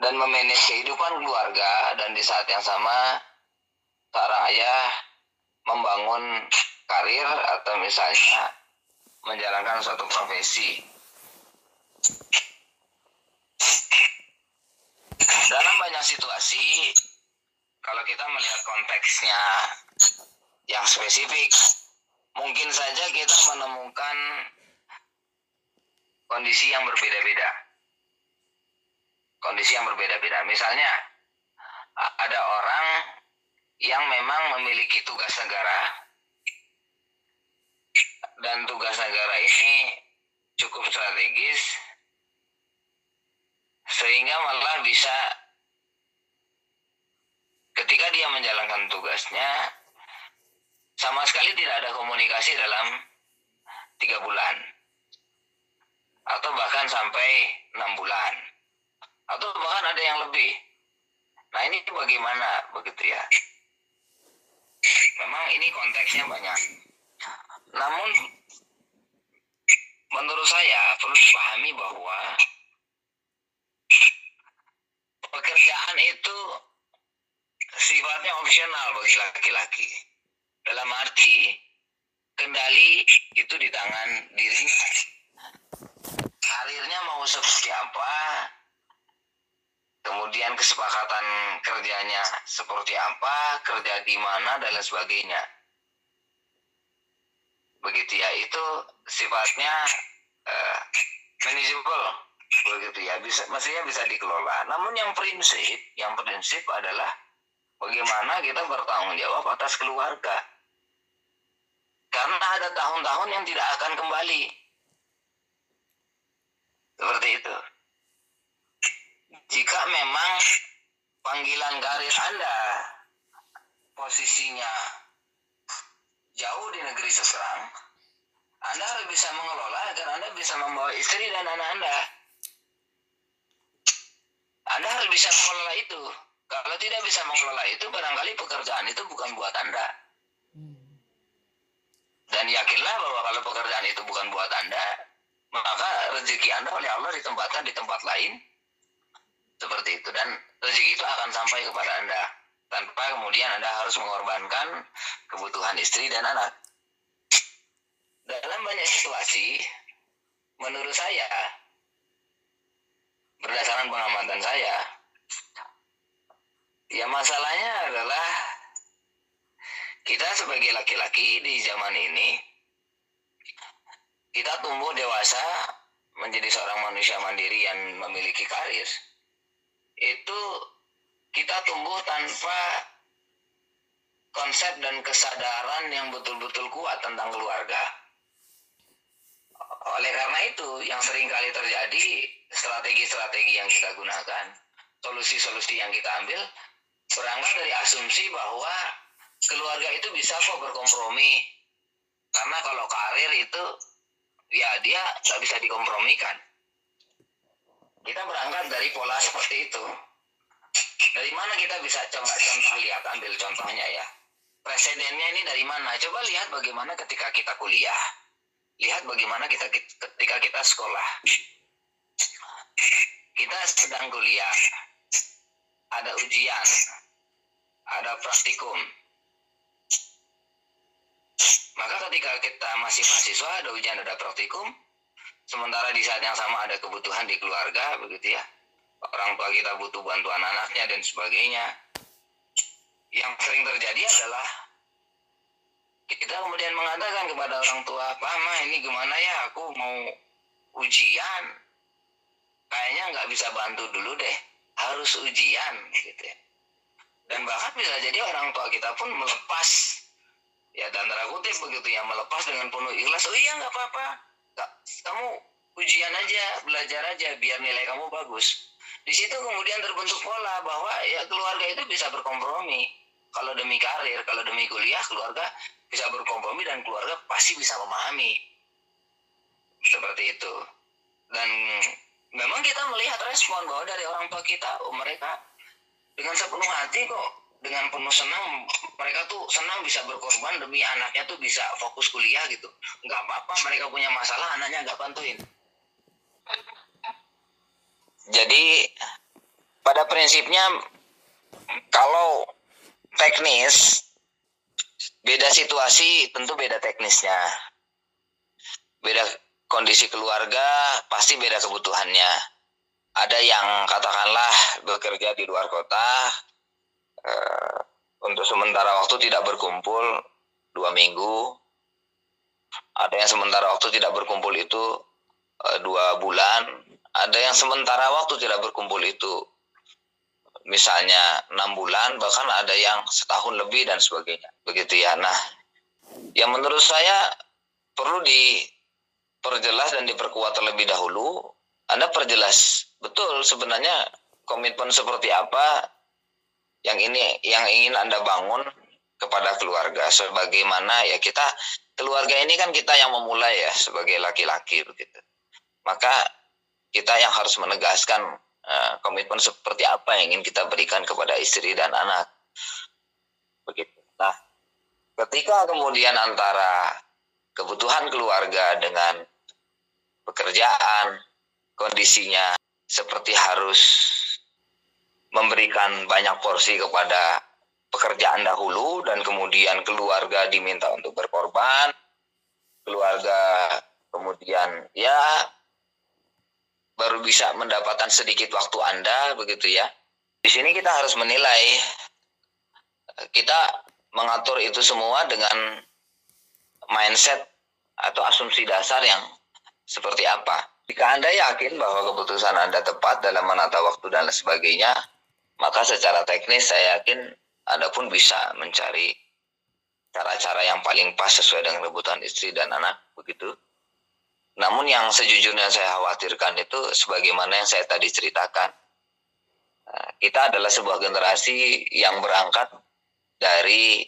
dan memanage kehidupan keluarga dan di saat yang sama seorang ayah membangun karir atau misalnya menjalankan suatu profesi dalam banyak situasi kalau kita melihat konteksnya yang spesifik mungkin saja kita menemukan kondisi yang berbeda-beda. Kondisi yang berbeda-beda. Misalnya ada orang yang memang memiliki tugas negara dan tugas negara ini cukup strategis sehingga malah bisa ketika dia menjalankan tugasnya sama sekali tidak ada komunikasi dalam tiga bulan. Atau bahkan sampai enam bulan. Atau bahkan ada yang lebih. Nah ini bagaimana begitu ya memang ini konteksnya banyak. Namun menurut saya perlu dipahami bahwa pekerjaan itu sifatnya opsional bagi laki-laki. Dalam arti kendali itu di tangan dirinya. Karirnya mau seperti apa, kemudian kesepakatan kerjanya seperti apa, kerja di mana dan lain sebagainya. Begitu ya, itu sifatnya uh, manageable begitu ya bisa mestinya bisa dikelola namun yang prinsip yang prinsip adalah bagaimana kita bertanggung jawab atas keluarga karena ada tahun-tahun yang tidak akan kembali seperti itu jika memang panggilan karir Anda posisinya jauh di negeri seberang Anda harus bisa mengelola agar Anda bisa membawa istri dan anak Anda anda harus bisa mengelola itu. Kalau tidak bisa mengelola itu, barangkali pekerjaan itu bukan buat Anda. Dan yakinlah bahwa kalau pekerjaan itu bukan buat Anda, maka rezeki Anda oleh Allah ditempatkan di tempat lain. Seperti itu. Dan rezeki itu akan sampai kepada Anda. Tanpa kemudian Anda harus mengorbankan kebutuhan istri dan anak. Dalam banyak situasi, menurut saya, berdasarkan pengamatan saya ya masalahnya adalah kita sebagai laki-laki di zaman ini kita tumbuh dewasa menjadi seorang manusia mandiri yang memiliki karir. Itu kita tumbuh tanpa konsep dan kesadaran yang betul-betul kuat tentang keluarga. Oleh karena itu yang sering kali terjadi strategi-strategi yang kita gunakan solusi-solusi yang kita ambil berangkat dari asumsi bahwa keluarga itu bisa kok berkompromi. Karena kalau karir itu ya dia nggak bisa dikompromikan. Kita berangkat dari pola seperti itu. Dari mana kita bisa coba contoh lihat ambil contohnya ya. Presidennya ini dari mana? Coba lihat bagaimana ketika kita kuliah. Lihat bagaimana kita ketika kita sekolah. Kita sedang kuliah. Ada ujian. Ada praktikum maka ketika kita masih mahasiswa ada ujian ada praktikum sementara di saat yang sama ada kebutuhan di keluarga begitu ya. Orang tua kita butuh bantuan anaknya dan sebagainya. Yang sering terjadi adalah kita kemudian mengatakan kepada orang tua Mama ini gimana ya? Aku mau ujian. Kayaknya nggak bisa bantu dulu deh. Harus ujian gitu ya. Dan bahkan bisa jadi orang tua kita pun melepas ya dan kutip begitu ya melepas dengan penuh ikhlas. Oh iya nggak apa-apa. Kamu ujian aja belajar aja biar nilai kamu bagus. Di situ kemudian terbentuk pola bahwa ya keluarga itu bisa berkompromi. Kalau demi karir kalau demi kuliah keluarga bisa berkompromi dan keluarga pasti bisa memahami. Seperti itu. Dan memang kita melihat respon bahwa dari orang tua kita oh, mereka dengan sepenuh hati kok dengan penuh senang mereka tuh senang bisa berkorban demi anaknya tuh bisa fokus kuliah gitu. Nggak apa-apa mereka punya masalah anaknya nggak bantuin. Jadi pada prinsipnya kalau teknis beda situasi tentu beda teknisnya. Beda kondisi keluarga pasti beda kebutuhannya. Ada yang katakanlah bekerja di luar kota uh, untuk sementara waktu tidak berkumpul dua minggu. Ada yang sementara waktu tidak berkumpul itu uh, dua bulan. Ada yang sementara waktu tidak berkumpul itu misalnya enam bulan bahkan ada yang setahun lebih dan sebagainya. Begitu ya. Nah yang menurut saya perlu diperjelas dan diperkuat terlebih dahulu. Anda perjelas betul sebenarnya komitmen seperti apa yang ini yang ingin Anda bangun kepada keluarga sebagaimana ya kita keluarga ini kan kita yang memulai ya sebagai laki-laki begitu. Maka kita yang harus menegaskan uh, komitmen seperti apa yang ingin kita berikan kepada istri dan anak. Begitu. Nah, ketika kemudian antara kebutuhan keluarga dengan pekerjaan kondisinya seperti harus memberikan banyak porsi kepada pekerjaan dahulu dan kemudian keluarga diminta untuk berkorban. Keluarga kemudian ya baru bisa mendapatkan sedikit waktu Anda begitu ya. Di sini kita harus menilai kita mengatur itu semua dengan mindset atau asumsi dasar yang seperti apa. Jika Anda yakin bahwa keputusan Anda tepat dalam menata waktu dan sebagainya maka secara teknis saya yakin Anda pun bisa mencari cara-cara yang paling pas sesuai dengan kebutuhan istri dan anak begitu. Namun yang sejujurnya saya khawatirkan itu sebagaimana yang saya tadi ceritakan. Nah, kita adalah sebuah generasi yang berangkat dari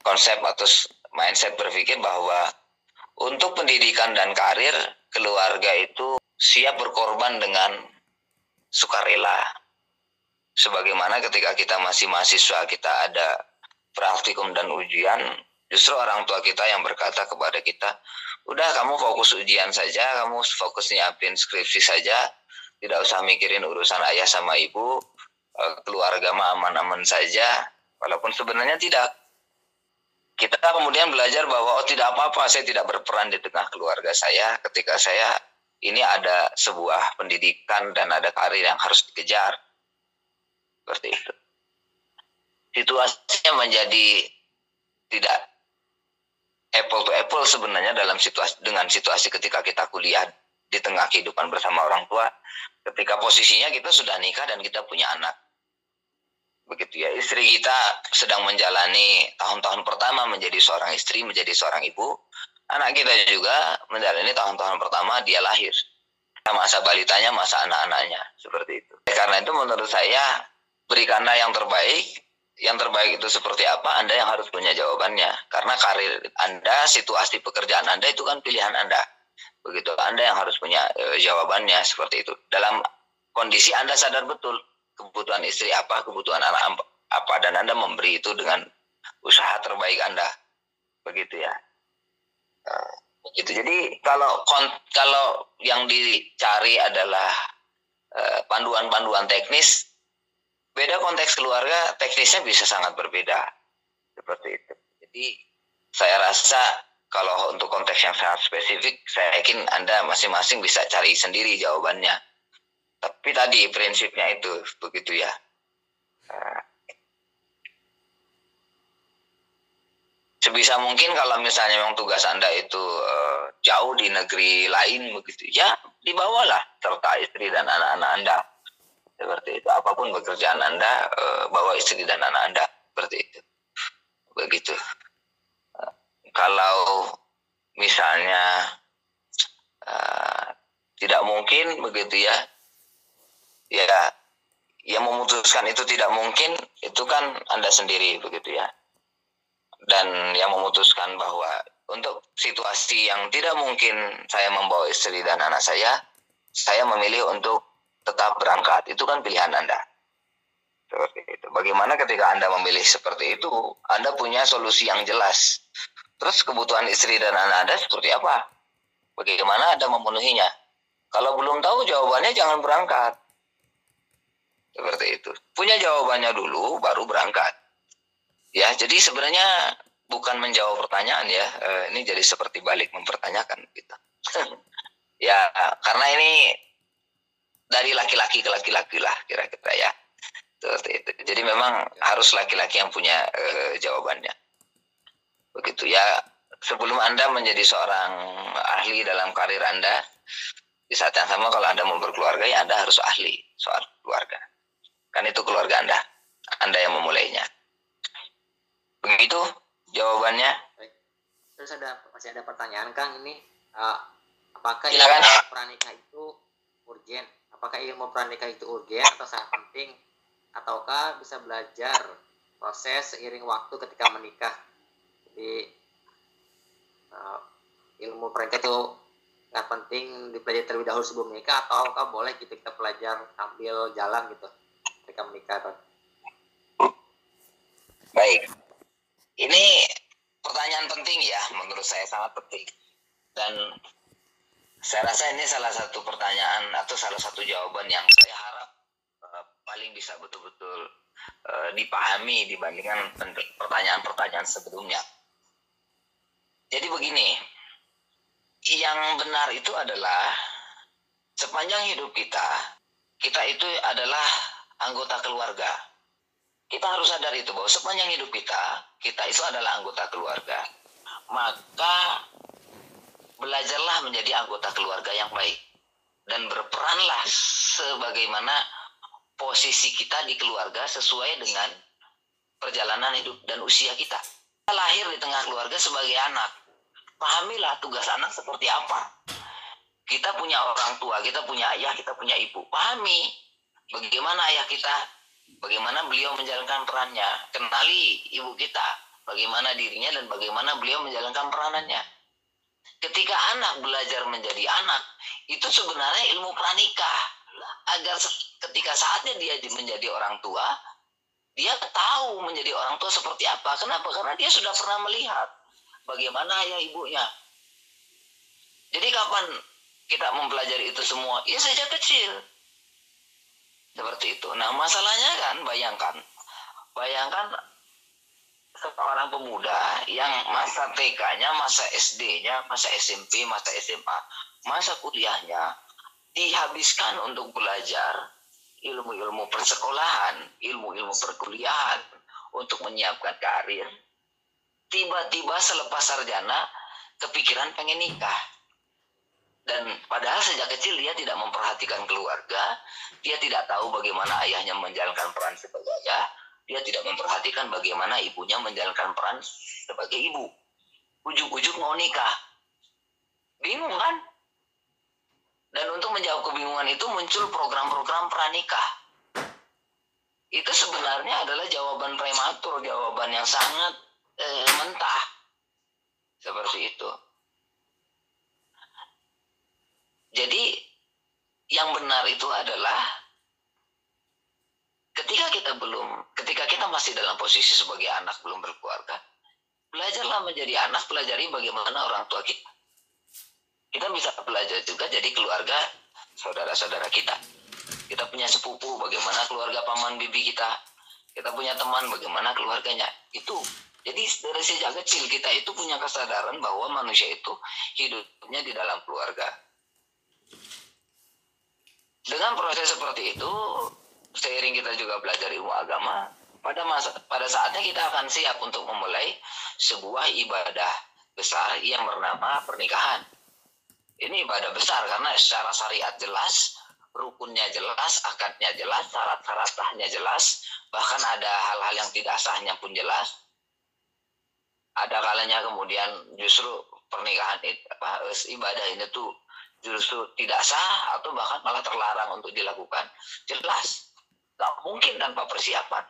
konsep atau mindset berpikir bahwa untuk pendidikan dan karir keluarga itu siap berkorban dengan sukarela sebagaimana ketika kita masih mahasiswa kita ada praktikum dan ujian justru orang tua kita yang berkata kepada kita udah kamu fokus ujian saja kamu fokus nyiapin skripsi saja tidak usah mikirin urusan ayah sama ibu eh, keluarga mah aman-aman saja. Walaupun sebenarnya tidak. Kita kemudian belajar bahwa oh tidak apa-apa saya tidak berperan di tengah keluarga saya ketika saya ini ada sebuah pendidikan dan ada karir yang harus dikejar seperti itu. Situasinya menjadi tidak apple to apple sebenarnya dalam situasi dengan situasi ketika kita kuliah di tengah kehidupan bersama orang tua, ketika posisinya kita sudah nikah dan kita punya anak. Begitu ya, istri kita sedang menjalani tahun-tahun pertama menjadi seorang istri, menjadi seorang ibu, anak kita juga menjalani tahun-tahun pertama dia lahir. Masa balitanya masa anak-anaknya. Seperti itu. Karena itu menurut saya berikanlah yang terbaik. Yang terbaik itu seperti apa Anda yang harus punya jawabannya. Karena karir Anda situasi pekerjaan Anda itu kan pilihan Anda. Begitu Anda yang harus punya e, jawabannya seperti itu. Dalam kondisi Anda sadar betul kebutuhan istri apa kebutuhan anak apa dan Anda memberi itu dengan usaha terbaik Anda. Begitu ya. Begitu. Jadi kalau kalau yang dicari adalah e, panduan-panduan teknis beda konteks keluarga teknisnya bisa sangat berbeda. Seperti itu. Jadi saya rasa kalau untuk konteks yang sangat spesifik saya yakin anda masing-masing bisa cari sendiri jawabannya. Tapi tadi prinsipnya itu begitu ya. Nah, sebisa mungkin kalau misalnya memang tugas anda itu uh, jauh di negeri lain begitu ya dibawalah serta istri dan anak-anak anda seperti itu. Apa pun pekerjaan anda uh, bawa istri dan anak anda. Seperti itu. Begitu. Uh, kalau misalnya uh, tidak mungkin begitu ya ya yang memutuskan itu tidak mungkin itu kan anda sendiri begitu ya. Dan yang memutuskan bahwa untuk situasi yang tidak mungkin saya membawa istri dan anak saya saya memilih untuk tetap berangkat. Itu kan pilihan Anda. Seperti itu. Bagaimana ketika Anda memilih seperti itu, Anda punya solusi yang jelas. Terus kebutuhan istri dan anak Anda seperti apa? Bagaimana Anda memenuhinya? Kalau belum tahu jawabannya jangan berangkat. Seperti itu. Punya jawabannya dulu baru berangkat. Ya, jadi sebenarnya bukan menjawab pertanyaan ya. Eh, ini jadi seperti balik mempertanyakan kita. *laughs* ya, karena ini dari laki-laki ke laki-laki lah kira-kira ya. Seperti itu. Jadi memang harus laki-laki yang punya e, jawabannya. Begitu ya. Sebelum Anda menjadi seorang ahli dalam karir Anda, di saat yang sama kalau Anda mau berkeluarga ya Anda harus ahli soal keluarga. Kan itu keluarga Anda. Anda yang memulainya. Begitu jawabannya.
Terus ada masih ada pertanyaan Kang ini uh, apakah
Silakan.
pranikah itu urgent apakah ilmu pranikah itu urgen atau sangat penting? Ataukah bisa belajar proses seiring waktu ketika menikah? Jadi uh, ilmu pranikah itu nggak penting dipelajari terlebih dahulu sebelum menikah ataukah boleh gitu kita belajar sambil jalan gitu ketika menikah
baik. Ini pertanyaan penting ya menurut saya sangat penting. Dan saya rasa ini salah satu pertanyaan atau salah satu jawaban yang saya harap uh, paling bisa betul-betul uh, dipahami dibandingkan pertanyaan-pertanyaan sebelumnya. Jadi begini, yang benar itu adalah sepanjang hidup kita, kita itu adalah anggota keluarga. Kita harus sadar itu bahwa sepanjang hidup kita, kita itu adalah anggota keluarga. Maka belajarlah menjadi anggota keluarga yang baik dan berperanlah sebagaimana posisi kita di keluarga sesuai dengan perjalanan hidup dan usia kita. Kita lahir di tengah keluarga sebagai anak. Pahamilah tugas anak seperti apa. Kita punya orang tua, kita punya ayah, kita punya ibu. Pahami bagaimana ayah kita, bagaimana beliau menjalankan perannya. Kenali ibu kita, bagaimana dirinya dan bagaimana beliau menjalankan peranannya ketika anak belajar menjadi anak itu sebenarnya ilmu pranikah. Agar ketika saatnya dia menjadi orang tua dia tahu menjadi orang tua seperti apa. Kenapa? Karena dia sudah pernah melihat bagaimana ayah ibunya. Jadi kapan kita mempelajari itu semua? Ya sejak kecil. Seperti itu. Nah masalahnya kan bayangkan. Bayangkan seorang pemuda yang masa TK-nya, masa SD-nya, masa SMP, masa SMA, masa kuliahnya dihabiskan untuk belajar ilmu-ilmu persekolahan, ilmu-ilmu perkuliahan untuk menyiapkan karir. Tiba-tiba selepas sarjana kepikiran pengen nikah. Dan padahal sejak kecil dia tidak memperhatikan keluarga, dia tidak tahu bagaimana ayahnya menjalankan peran sebagai ayah, dia tidak memperhatikan bagaimana ibunya menjalankan peran sebagai ibu. Ujuk-ujuk mau nikah. bingung kan dan untuk menjawab kebingungan itu muncul program-program pranikah itu sebenarnya adalah jawaban prematur jawaban yang sangat eh, mentah seperti itu jadi yang benar itu adalah ketika kita belum ketika kita masih dalam posisi sebagai anak belum berkeluarga belajarlah menjadi anak pelajari bagaimana orang tua kita kita bisa belajar juga jadi keluarga saudara-saudara kita. Kita punya sepupu, bagaimana keluarga paman bibi kita. Kita punya teman, bagaimana keluarganya. Itu. Jadi dari sejak kecil kita itu punya kesadaran bahwa manusia itu hidupnya di dalam keluarga. Dengan proses seperti itu, seiring kita juga belajar ilmu agama, pada masa pada saatnya kita akan siap untuk memulai sebuah ibadah besar yang bernama pernikahan. Ini ibadah besar karena secara syariat jelas, rukunnya jelas, akadnya jelas, syarat-syarat sahnya jelas, bahkan ada hal-hal yang tidak sahnya pun jelas. Ada kalanya kemudian justru pernikahan apa, ibadah ini tuh justru tidak sah atau bahkan malah terlarang untuk dilakukan. Jelas, nggak mungkin tanpa persiapan.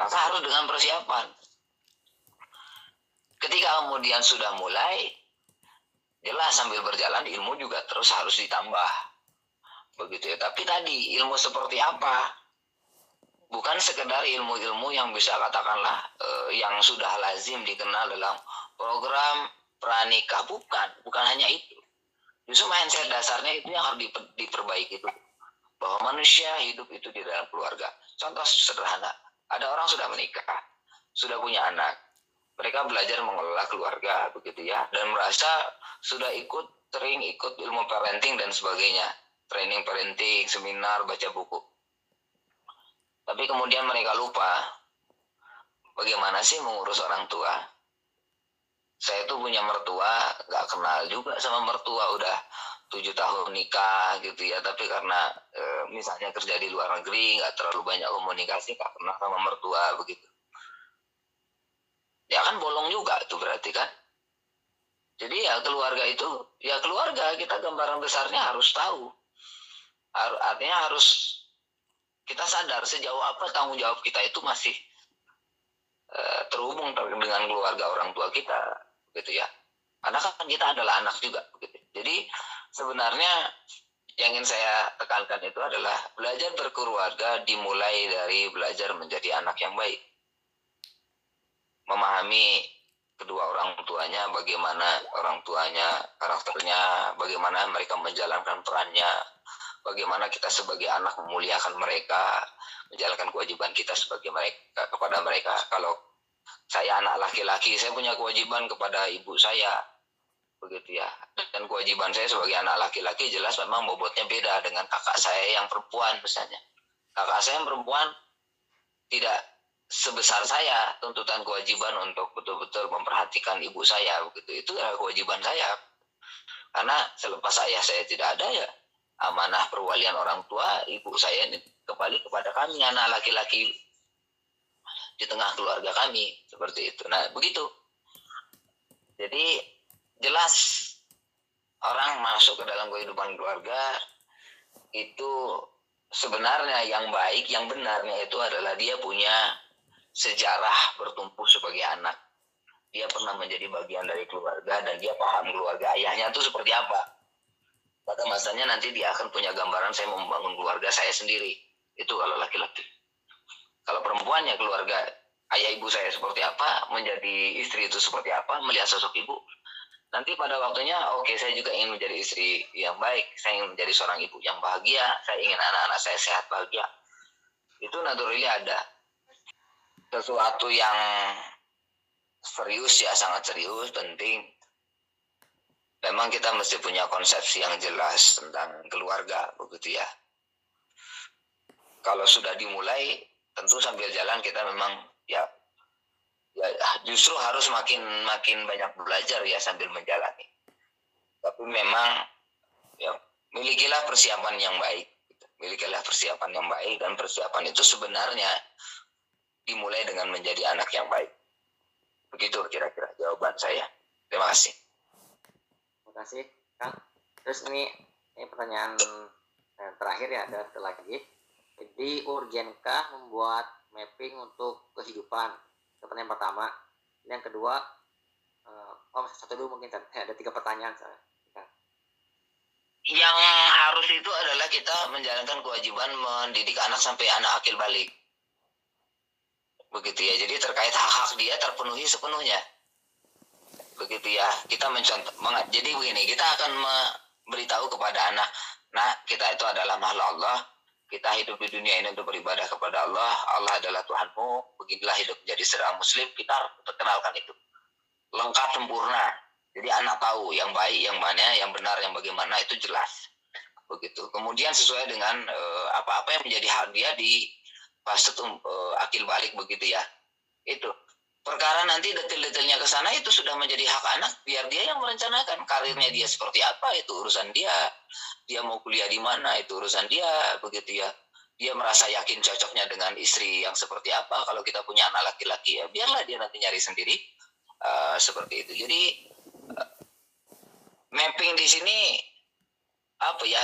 Maka harus dengan persiapan. Ketika kemudian sudah mulai, jelas sambil berjalan ilmu juga terus harus ditambah. Begitu ya. Tapi tadi ilmu seperti apa? Bukan sekedar ilmu-ilmu yang bisa katakanlah eh, yang sudah lazim dikenal dalam program pranikah. Bukan bukan hanya itu. Justru mindset dasarnya itu yang harus diperbaiki itu bahwa manusia hidup itu di dalam keluarga. Contoh sederhana ada orang sudah menikah sudah punya anak. Mereka belajar mengelola keluarga begitu ya dan merasa sudah ikut sering ikut ilmu parenting dan sebagainya. Training parenting seminar baca buku. Tapi kemudian mereka lupa bagaimana sih mengurus orang tua? Saya tuh punya mertua nggak kenal juga sama mertua udah tujuh tahun nikah gitu ya. Tapi karena e, misalnya kerja di luar negeri nggak terlalu banyak komunikasi nggak kenal sama mertua begitu. Ya kan bolong juga itu berarti kan. Jadi ya keluarga itu ya keluarga kita gambaran besarnya harus tahu. Artinya harus kita sadar sejauh apa tanggung jawab kita itu masih uh, terhubung dengan keluarga orang tua kita gitu ya. Karena kan kita adalah anak juga gitu jadi sebenarnya yang ingin saya tekankan itu adalah belajar berkeluarga dimulai dari belajar menjadi anak yang baik memahami kedua orang tuanya, bagaimana orang tuanya karakternya, bagaimana mereka menjalankan perannya, bagaimana kita sebagai anak memuliakan mereka, menjalankan kewajiban kita sebagai mereka kepada mereka. Kalau saya anak laki-laki, saya punya kewajiban kepada ibu saya, begitu ya. Dan kewajiban saya sebagai anak laki-laki jelas memang bobotnya beda dengan kakak saya yang perempuan misalnya. Kakak saya yang perempuan tidak sebesar saya tuntutan kewajiban untuk betul-betul memperhatikan ibu saya begitu itu adalah kewajiban saya karena selepas ayah saya tidak ada ya amanah perwalian orang tua ibu saya ini kembali kepada kami anak laki-laki di tengah keluarga kami seperti itu nah begitu jadi jelas orang masuk ke dalam kehidupan keluarga itu sebenarnya yang baik yang benarnya itu adalah dia punya sejarah bertumpu sebagai anak. Dia pernah menjadi bagian dari keluarga dan dia paham keluarga ayahnya itu seperti apa. Pada masanya nanti dia akan punya gambaran saya membangun keluarga saya sendiri. Itu kalau laki-laki. Kalau perempuannya keluarga ayah ibu saya seperti apa, menjadi istri itu seperti apa, melihat sosok ibu. Nanti pada waktunya, oke okay, saya juga ingin menjadi istri yang baik, saya ingin menjadi seorang ibu yang bahagia, saya ingin anak-anak saya sehat bahagia. Itu naturally ada. Sesuatu yang serius ya sangat serius penting. Memang kita mesti punya konsepsi yang jelas tentang keluarga begitu ya. Kalau sudah dimulai tentu sambil jalan kita memang ya ya justru harus makin makin banyak belajar ya sambil menjalani tapi memang ya milikilah persiapan yang baik milikilah persiapan yang baik dan persiapan itu sebenarnya dimulai dengan menjadi anak yang baik. Begitu kira-kira jawaban saya. Terima kasih.
kasih Kang. Terus ini ini pertanyaan terakhir ya ada satu lagi. Jadi urgenkah membuat mapping untuk kehidupan? Itu pertanyaan pertama. Yang kedua, eh, oh satu dulu mungkin ada tiga pertanyaan.
Yang harus itu adalah kita menjalankan kewajiban mendidik anak sampai anak akil balik. Begitu ya. Jadi terkait hak-hak dia terpenuhi sepenuhnya. Begitu ya. Kita mencontoh jadi begini, kita akan memberitahu kepada anak, nah kita itu adalah makhluk Allah, kita hidup di dunia ini untuk beribadah kepada Allah. Allah adalah Tuhanmu. Beginilah hidup menjadi seorang muslim. Kita harus perkenalkan itu. Lengkap sempurna. Jadi anak tahu yang baik, yang mana, yang benar, yang bagaimana itu jelas. Begitu. Kemudian sesuai dengan uh, apa-apa yang menjadi hak dia di fase uh, akil balik begitu ya. Itu. Perkara nanti detail-detailnya ke sana itu sudah menjadi hak anak biar dia yang merencanakan karirnya dia seperti apa itu urusan dia. Dia mau kuliah di mana itu urusan dia begitu ya. Dia merasa yakin cocoknya dengan istri yang seperti apa kalau kita punya anak laki-laki ya biarlah dia nanti nyari sendiri uh, seperti itu. Jadi mapping di sini apa ya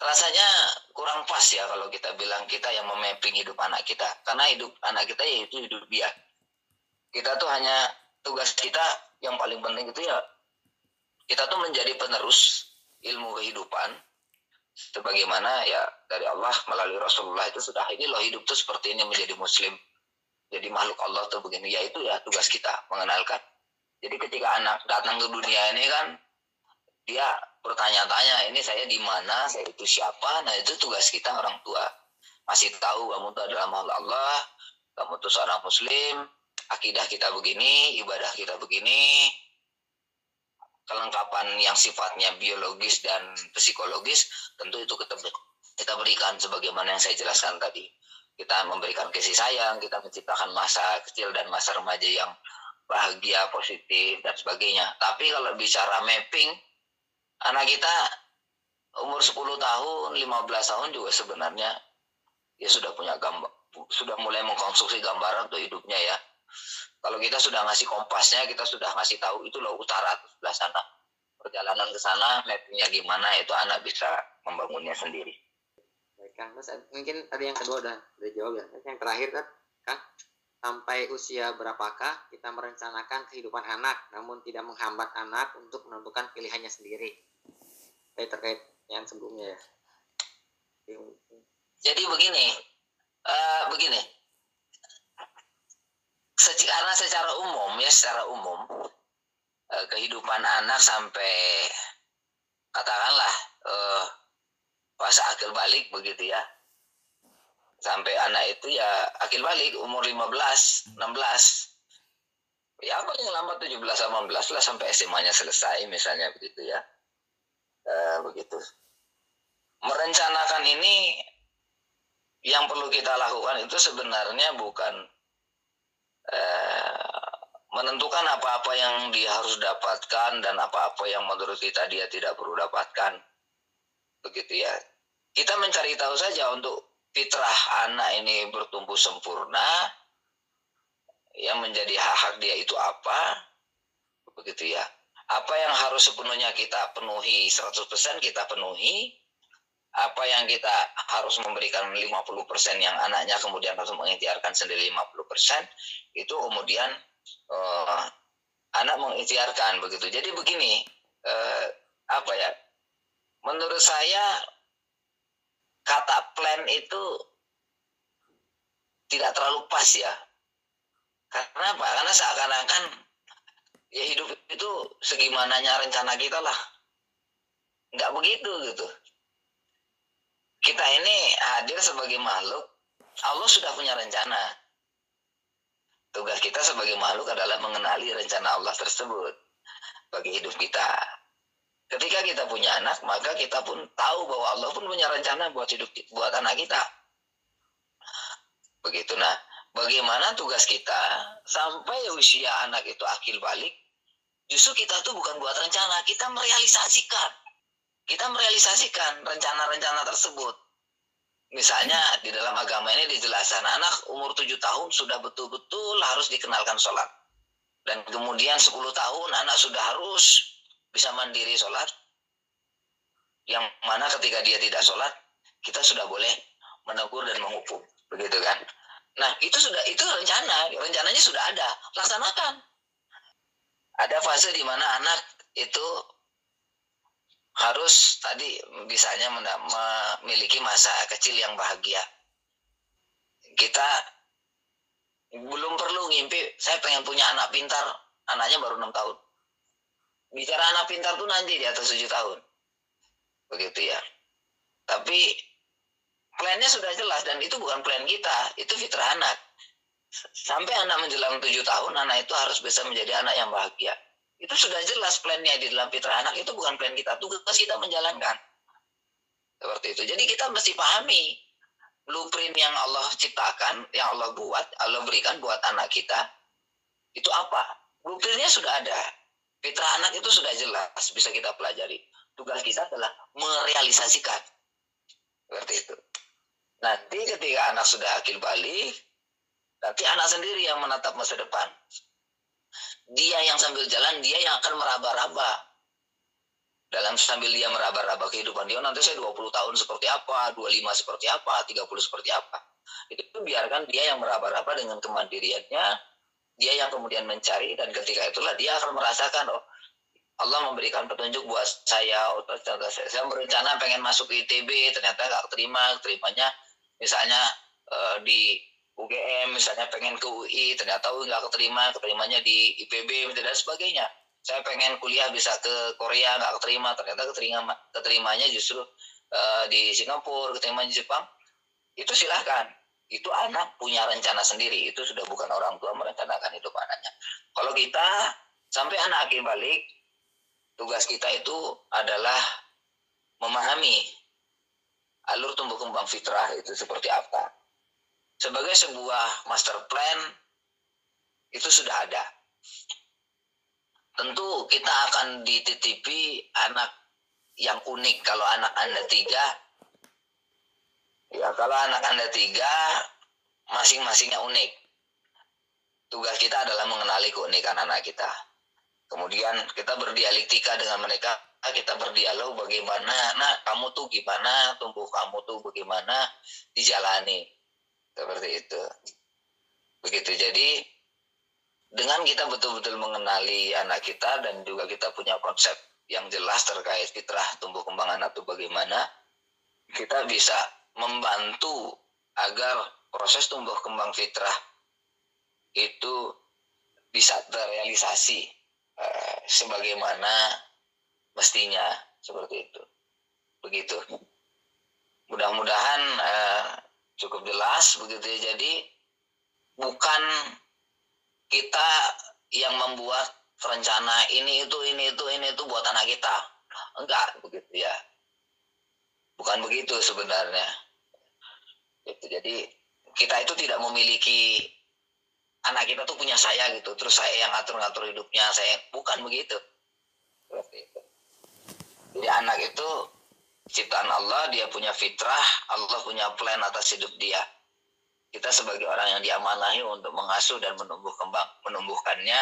rasanya kurang pas ya kalau kita bilang kita yang memapping hidup anak kita karena hidup anak kita yaitu hidup dia kita tuh hanya tugas kita yang paling penting itu ya kita tuh menjadi penerus ilmu kehidupan sebagaimana ya dari Allah melalui Rasulullah itu sudah ini loh hidup tuh seperti ini menjadi muslim jadi makhluk Allah tuh begini. Ya itu ya tugas kita mengenalkan. Jadi ketika anak datang ke dunia ini kan dia bertanya-tanya ini saya di mana? Saya itu siapa? Nah itu tugas kita orang tua. Masih tahu kamu itu adalah makhluk Allah kamu itu seorang muslim akidah kita begini ibadah kita begini kelengkapan yang sifatnya biologis dan psikologis tentu itu kita kita berikan sebagaimana yang saya jelaskan tadi kita memberikan kasih sayang kita menciptakan masa kecil dan masa remaja yang bahagia positif dan sebagainya tapi kalau bicara mapping anak kita umur 10 tahun, 15 tahun juga sebenarnya ya sudah punya gambar, sudah mulai mengkonstruksi gambaran untuk hidupnya ya. Kalau kita sudah ngasih kompasnya, kita sudah ngasih tahu itu loh utara sebelah sana. Perjalanan ke sana, mappingnya gimana, itu anak bisa membangunnya sendiri.
Baik, Kang. Mas, mungkin tadi yang kedua udah, udah jawab ya. Yang terakhir kan, Kang, sampai usia berapakah kita merencanakan kehidupan anak, namun tidak menghambat anak untuk menentukan pilihannya sendiri? Saya terkait yang sebelumnya ya.
Jadi begini, uh, begini, karena secara umum ya secara umum uh, kehidupan anak sampai katakanlah uh, fase akil balik begitu ya. Sampai anak itu ya akil balik umur 15 16 ya paling lambat 17 18 lah sampai SMA-nya selesai misalnya begitu ya. Eh, begitu. Merencanakan ini yang perlu kita lakukan itu sebenarnya bukan eh, menentukan apa-apa yang dia harus dapatkan dan apa-apa yang menurut kita dia tidak perlu dapatkan. Begitu ya. Kita mencari tahu saja untuk fitrah anak ini bertumbuh sempurna, yang menjadi hak-hak dia itu apa, begitu ya apa yang harus sepenuhnya kita penuhi 100% kita penuhi apa yang kita harus memberikan 50% yang anaknya kemudian harus mengikhtiarkan sendiri 50% itu kemudian uh, anak mengikhtiarkan begitu. Jadi begini uh, apa ya menurut saya kata plan itu tidak terlalu pas ya. Karena apa? Karena seakan-akan ya hidup itu segimananya rencana kita lah. Nggak begitu gitu kita ini hadir sebagai makhluk. Allah sudah punya rencana. Tugas kita sebagai makhluk adalah mengenali rencana Allah tersebut bagi hidup kita. Ketika kita punya anak maka kita pun tahu bahwa Allah pun punya rencana buat hidup buat anak kita. Begitu. Nah bagaimana tugas kita? Sampai usia anak itu akil balik justru kita tuh bukan buat rencana kita merealisasikan kita merealisasikan rencana-rencana tersebut. Misalnya di dalam agama ini dijelaskan anak umur tujuh tahun sudah betul-betul harus dikenalkan sholat. Dan kemudian 10 tahun anak sudah harus bisa mandiri sholat. Yang mana ketika dia tidak sholat kita sudah boleh menegur dan menghukum. Begitu kan? Nah itu sudah itu rencana. Rencananya sudah ada. Laksanakan. Ada fase di mana anak itu harus tadi bisanya memiliki masa kecil yang bahagia. Kita belum perlu ngimpi saya pengen punya anak pintar anaknya baru enam tahun. Bicara anak pintar tuh nanti di atas tujuh tahun. Begitu ya. Tapi plannya sudah jelas dan itu bukan plan kita itu fitrah anak. Sampai anak menjelang tujuh tahun anak itu harus bisa menjadi anak yang bahagia itu sudah jelas plannya di dalam fitrah anak. Itu bukan plan kita. Tugas kita menjalankan. Seperti itu. Jadi kita mesti pahami blueprint yang Allah ciptakan yang Allah buat Allah berikan buat anak kita. Itu apa? Blueprintnya sudah ada. Fitrah anak itu sudah jelas. Bisa kita pelajari. Tugas kita adalah merealisasikan. Seperti itu. Nanti ketika anak sudah akil balik nanti anak sendiri yang menatap masa depan dia yang sambil jalan dia yang akan meraba-raba. Dalam sambil dia meraba-raba kehidupan dia nanti saya 20 tahun seperti apa 25 seperti apa 30 seperti apa. Itu biarkan dia yang meraba-raba dengan kemandiriannya dia yang kemudian mencari dan ketika itulah dia akan merasakan oh Allah memberikan petunjuk buat saya, oh, saya berencana pengen masuk ITB, ternyata nggak terima, terimanya misalnya uh, di UGM, misalnya pengen ke UI, ternyata nggak keterima, keterimanya di IPB dan sebagainya. Saya pengen kuliah bisa ke Korea, nggak keterima, ternyata keterima keterimanya justru uh, di Singapura, keterima di Jepang. Itu silahkan. Itu anak punya rencana sendiri. Itu sudah bukan orang tua merencanakan hidup anaknya. Kalau kita sampai anak akhir balik, tugas kita itu adalah memahami alur tumbuh kembang fitrah itu seperti apa. Sebagai sebuah master plan itu sudah ada. Tentu kita akan dititipi anak yang unik. Kalau anak Anda tiga, ya kalau anak Anda tiga, masing-masingnya unik. Tugas kita adalah mengenali keunikan anak kita kemudian kita berdialektika dengan mereka kita berdialog bagaimana nah kamu tuh gimana tumbuh kamu tuh bagaimana dijalani seperti itu begitu jadi dengan kita betul-betul mengenali anak kita dan juga kita punya konsep yang jelas terkait fitrah tumbuh kembang anak itu bagaimana kita bisa membantu agar proses tumbuh kembang fitrah itu bisa terrealisasi Eh, sebagaimana mestinya seperti itu. Begitu. Mudah-mudahan uh, cukup jelas begitu ya. Jadi bukan kita yang membuat rencana ini itu ini itu ini itu buat anak kita. Enggak begitu ya. Bukan begitu sebenarnya. Itu jadi kita itu tidak memiliki anak kita tuh punya saya gitu terus saya yang ngatur-ngatur hidupnya saya bukan begitu jadi anak itu ciptaan Allah dia punya fitrah Allah punya plan atas hidup dia. Kita sebagai orang yang diamanahi untuk mengasuh dan menumbuh kembang menumbuhkannya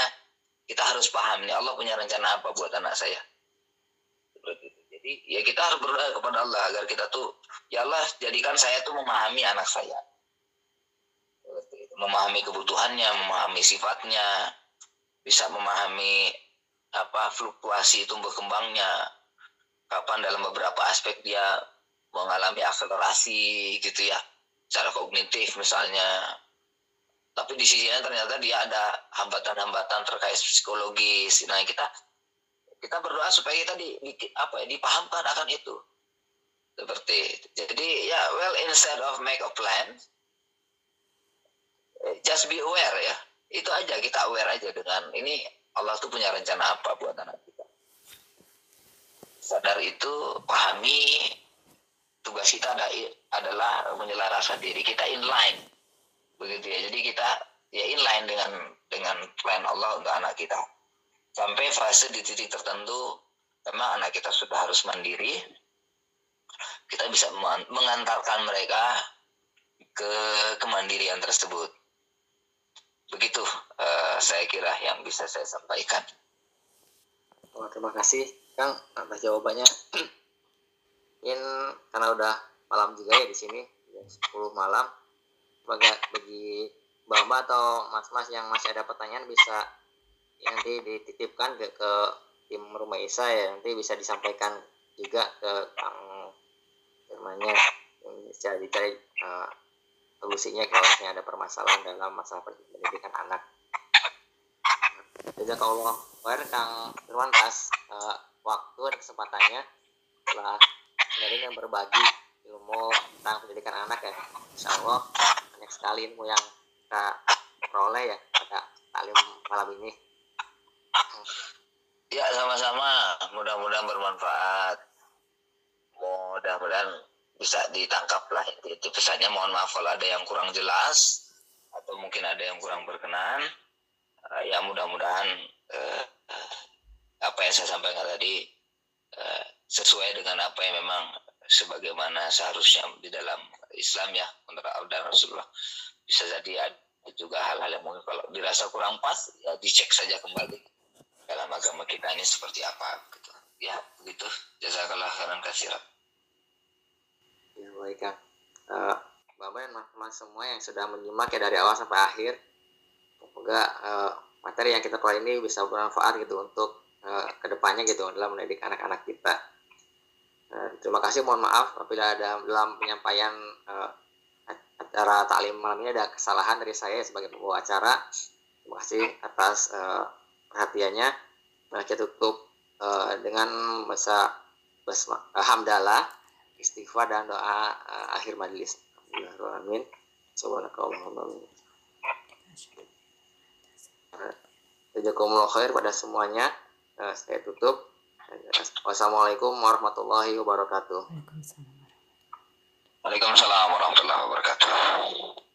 kita harus paham nih Allah punya rencana apa buat anak saya. Jadi ya kita harus berdoa kepada Allah agar kita tuh ya Allah jadikan saya tuh memahami anak saya. Memahami kebutuhannya, memahami sifatnya, bisa memahami apa fluktuasi tumbuh kembangnya, kapan dalam beberapa aspek dia mengalami akselerasi gitu ya, secara kognitif misalnya. Tapi di sisi lain ternyata dia ada hambatan-hambatan terkait psikologis. Nah kita kita berdoa supaya kita di, di apa ya, dipahamkan akan itu seperti itu. jadi ya well instead of make a plan just be aware ya itu aja kita aware aja dengan ini Allah tuh punya rencana apa buat anak kita sadar itu pahami tugas kita adalah menyelaraskan diri kita inline begitu ya. Jadi kita ya inline dengan dengan plan Allah untuk anak kita. Sampai fase di titik tertentu memang anak kita sudah harus mandiri kita bisa mengantarkan mereka ke kemandirian tersebut. Begitu uh, saya kira yang bisa saya sampaikan.
Oh, terima kasih Kang atas jawabannya. *clears throat* Mungkin karena udah malam juga ya di sini jam 10 malam. Bagi, bagi Mbak atau Mas-mas yang masih ada pertanyaan bisa nanti dititipkan ke, ke tim Rumah Isa ya nanti bisa disampaikan juga ke Kang namanya bisa dicari uh, solusinya kalau misalnya ada permasalahan dalam masalah pendidikan anak. Jadi kalau khair Kang Firman pas uh, waktu dan kesempatannya setelah sering yang berbagi ilmu tentang pendidikan anak ya. Insya Allah banyak sekali ilmu yang kita peroleh ya pada talim malam ini.
Ya sama-sama. Mudah-mudahan bermanfaat. Mudah-mudahan bisa ditangkap lah itu pesannya. Mohon maaf kalau ada yang kurang jelas atau mungkin ada yang kurang berkenan. Uh, ya mudah-mudahan uh, apa yang saya sampaikan tadi uh, sesuai dengan apa yang memang sebagaimana seharusnya di dalam Islam ya menurut dan Rasulullah bisa jadi ada juga hal-hal yang mungkin kalau dirasa kurang pas ya dicek saja kembali dalam agama kita ini seperti apa gitu. Ya, begitu. Jazakallah khairan katsiran.
Ya, baik. Uh, Bapak dan Mas semua yang sudah menyimak ya dari awal sampai akhir. Semoga uh, materi yang kita keluar ini bisa bermanfaat gitu untuk uh, ke depannya gitu dalam mendidik anak-anak kita. Uh, terima kasih, mohon maaf apabila ada dalam penyampaian uh, acara taklim malam ini ada kesalahan dari saya sebagai pembawa acara. Terima kasih atas uh, perhatiannya nah kita tutup uh, dengan masa basma, hamdalah istighfar dan doa uh, akhir majelis Amin. Jazakumullah khair pada semuanya. Uh, saya tutup. Wassalamualaikum warahmatullahi wabarakatuh.
Waalaikumsalam warahmatullahi wabarakatuh.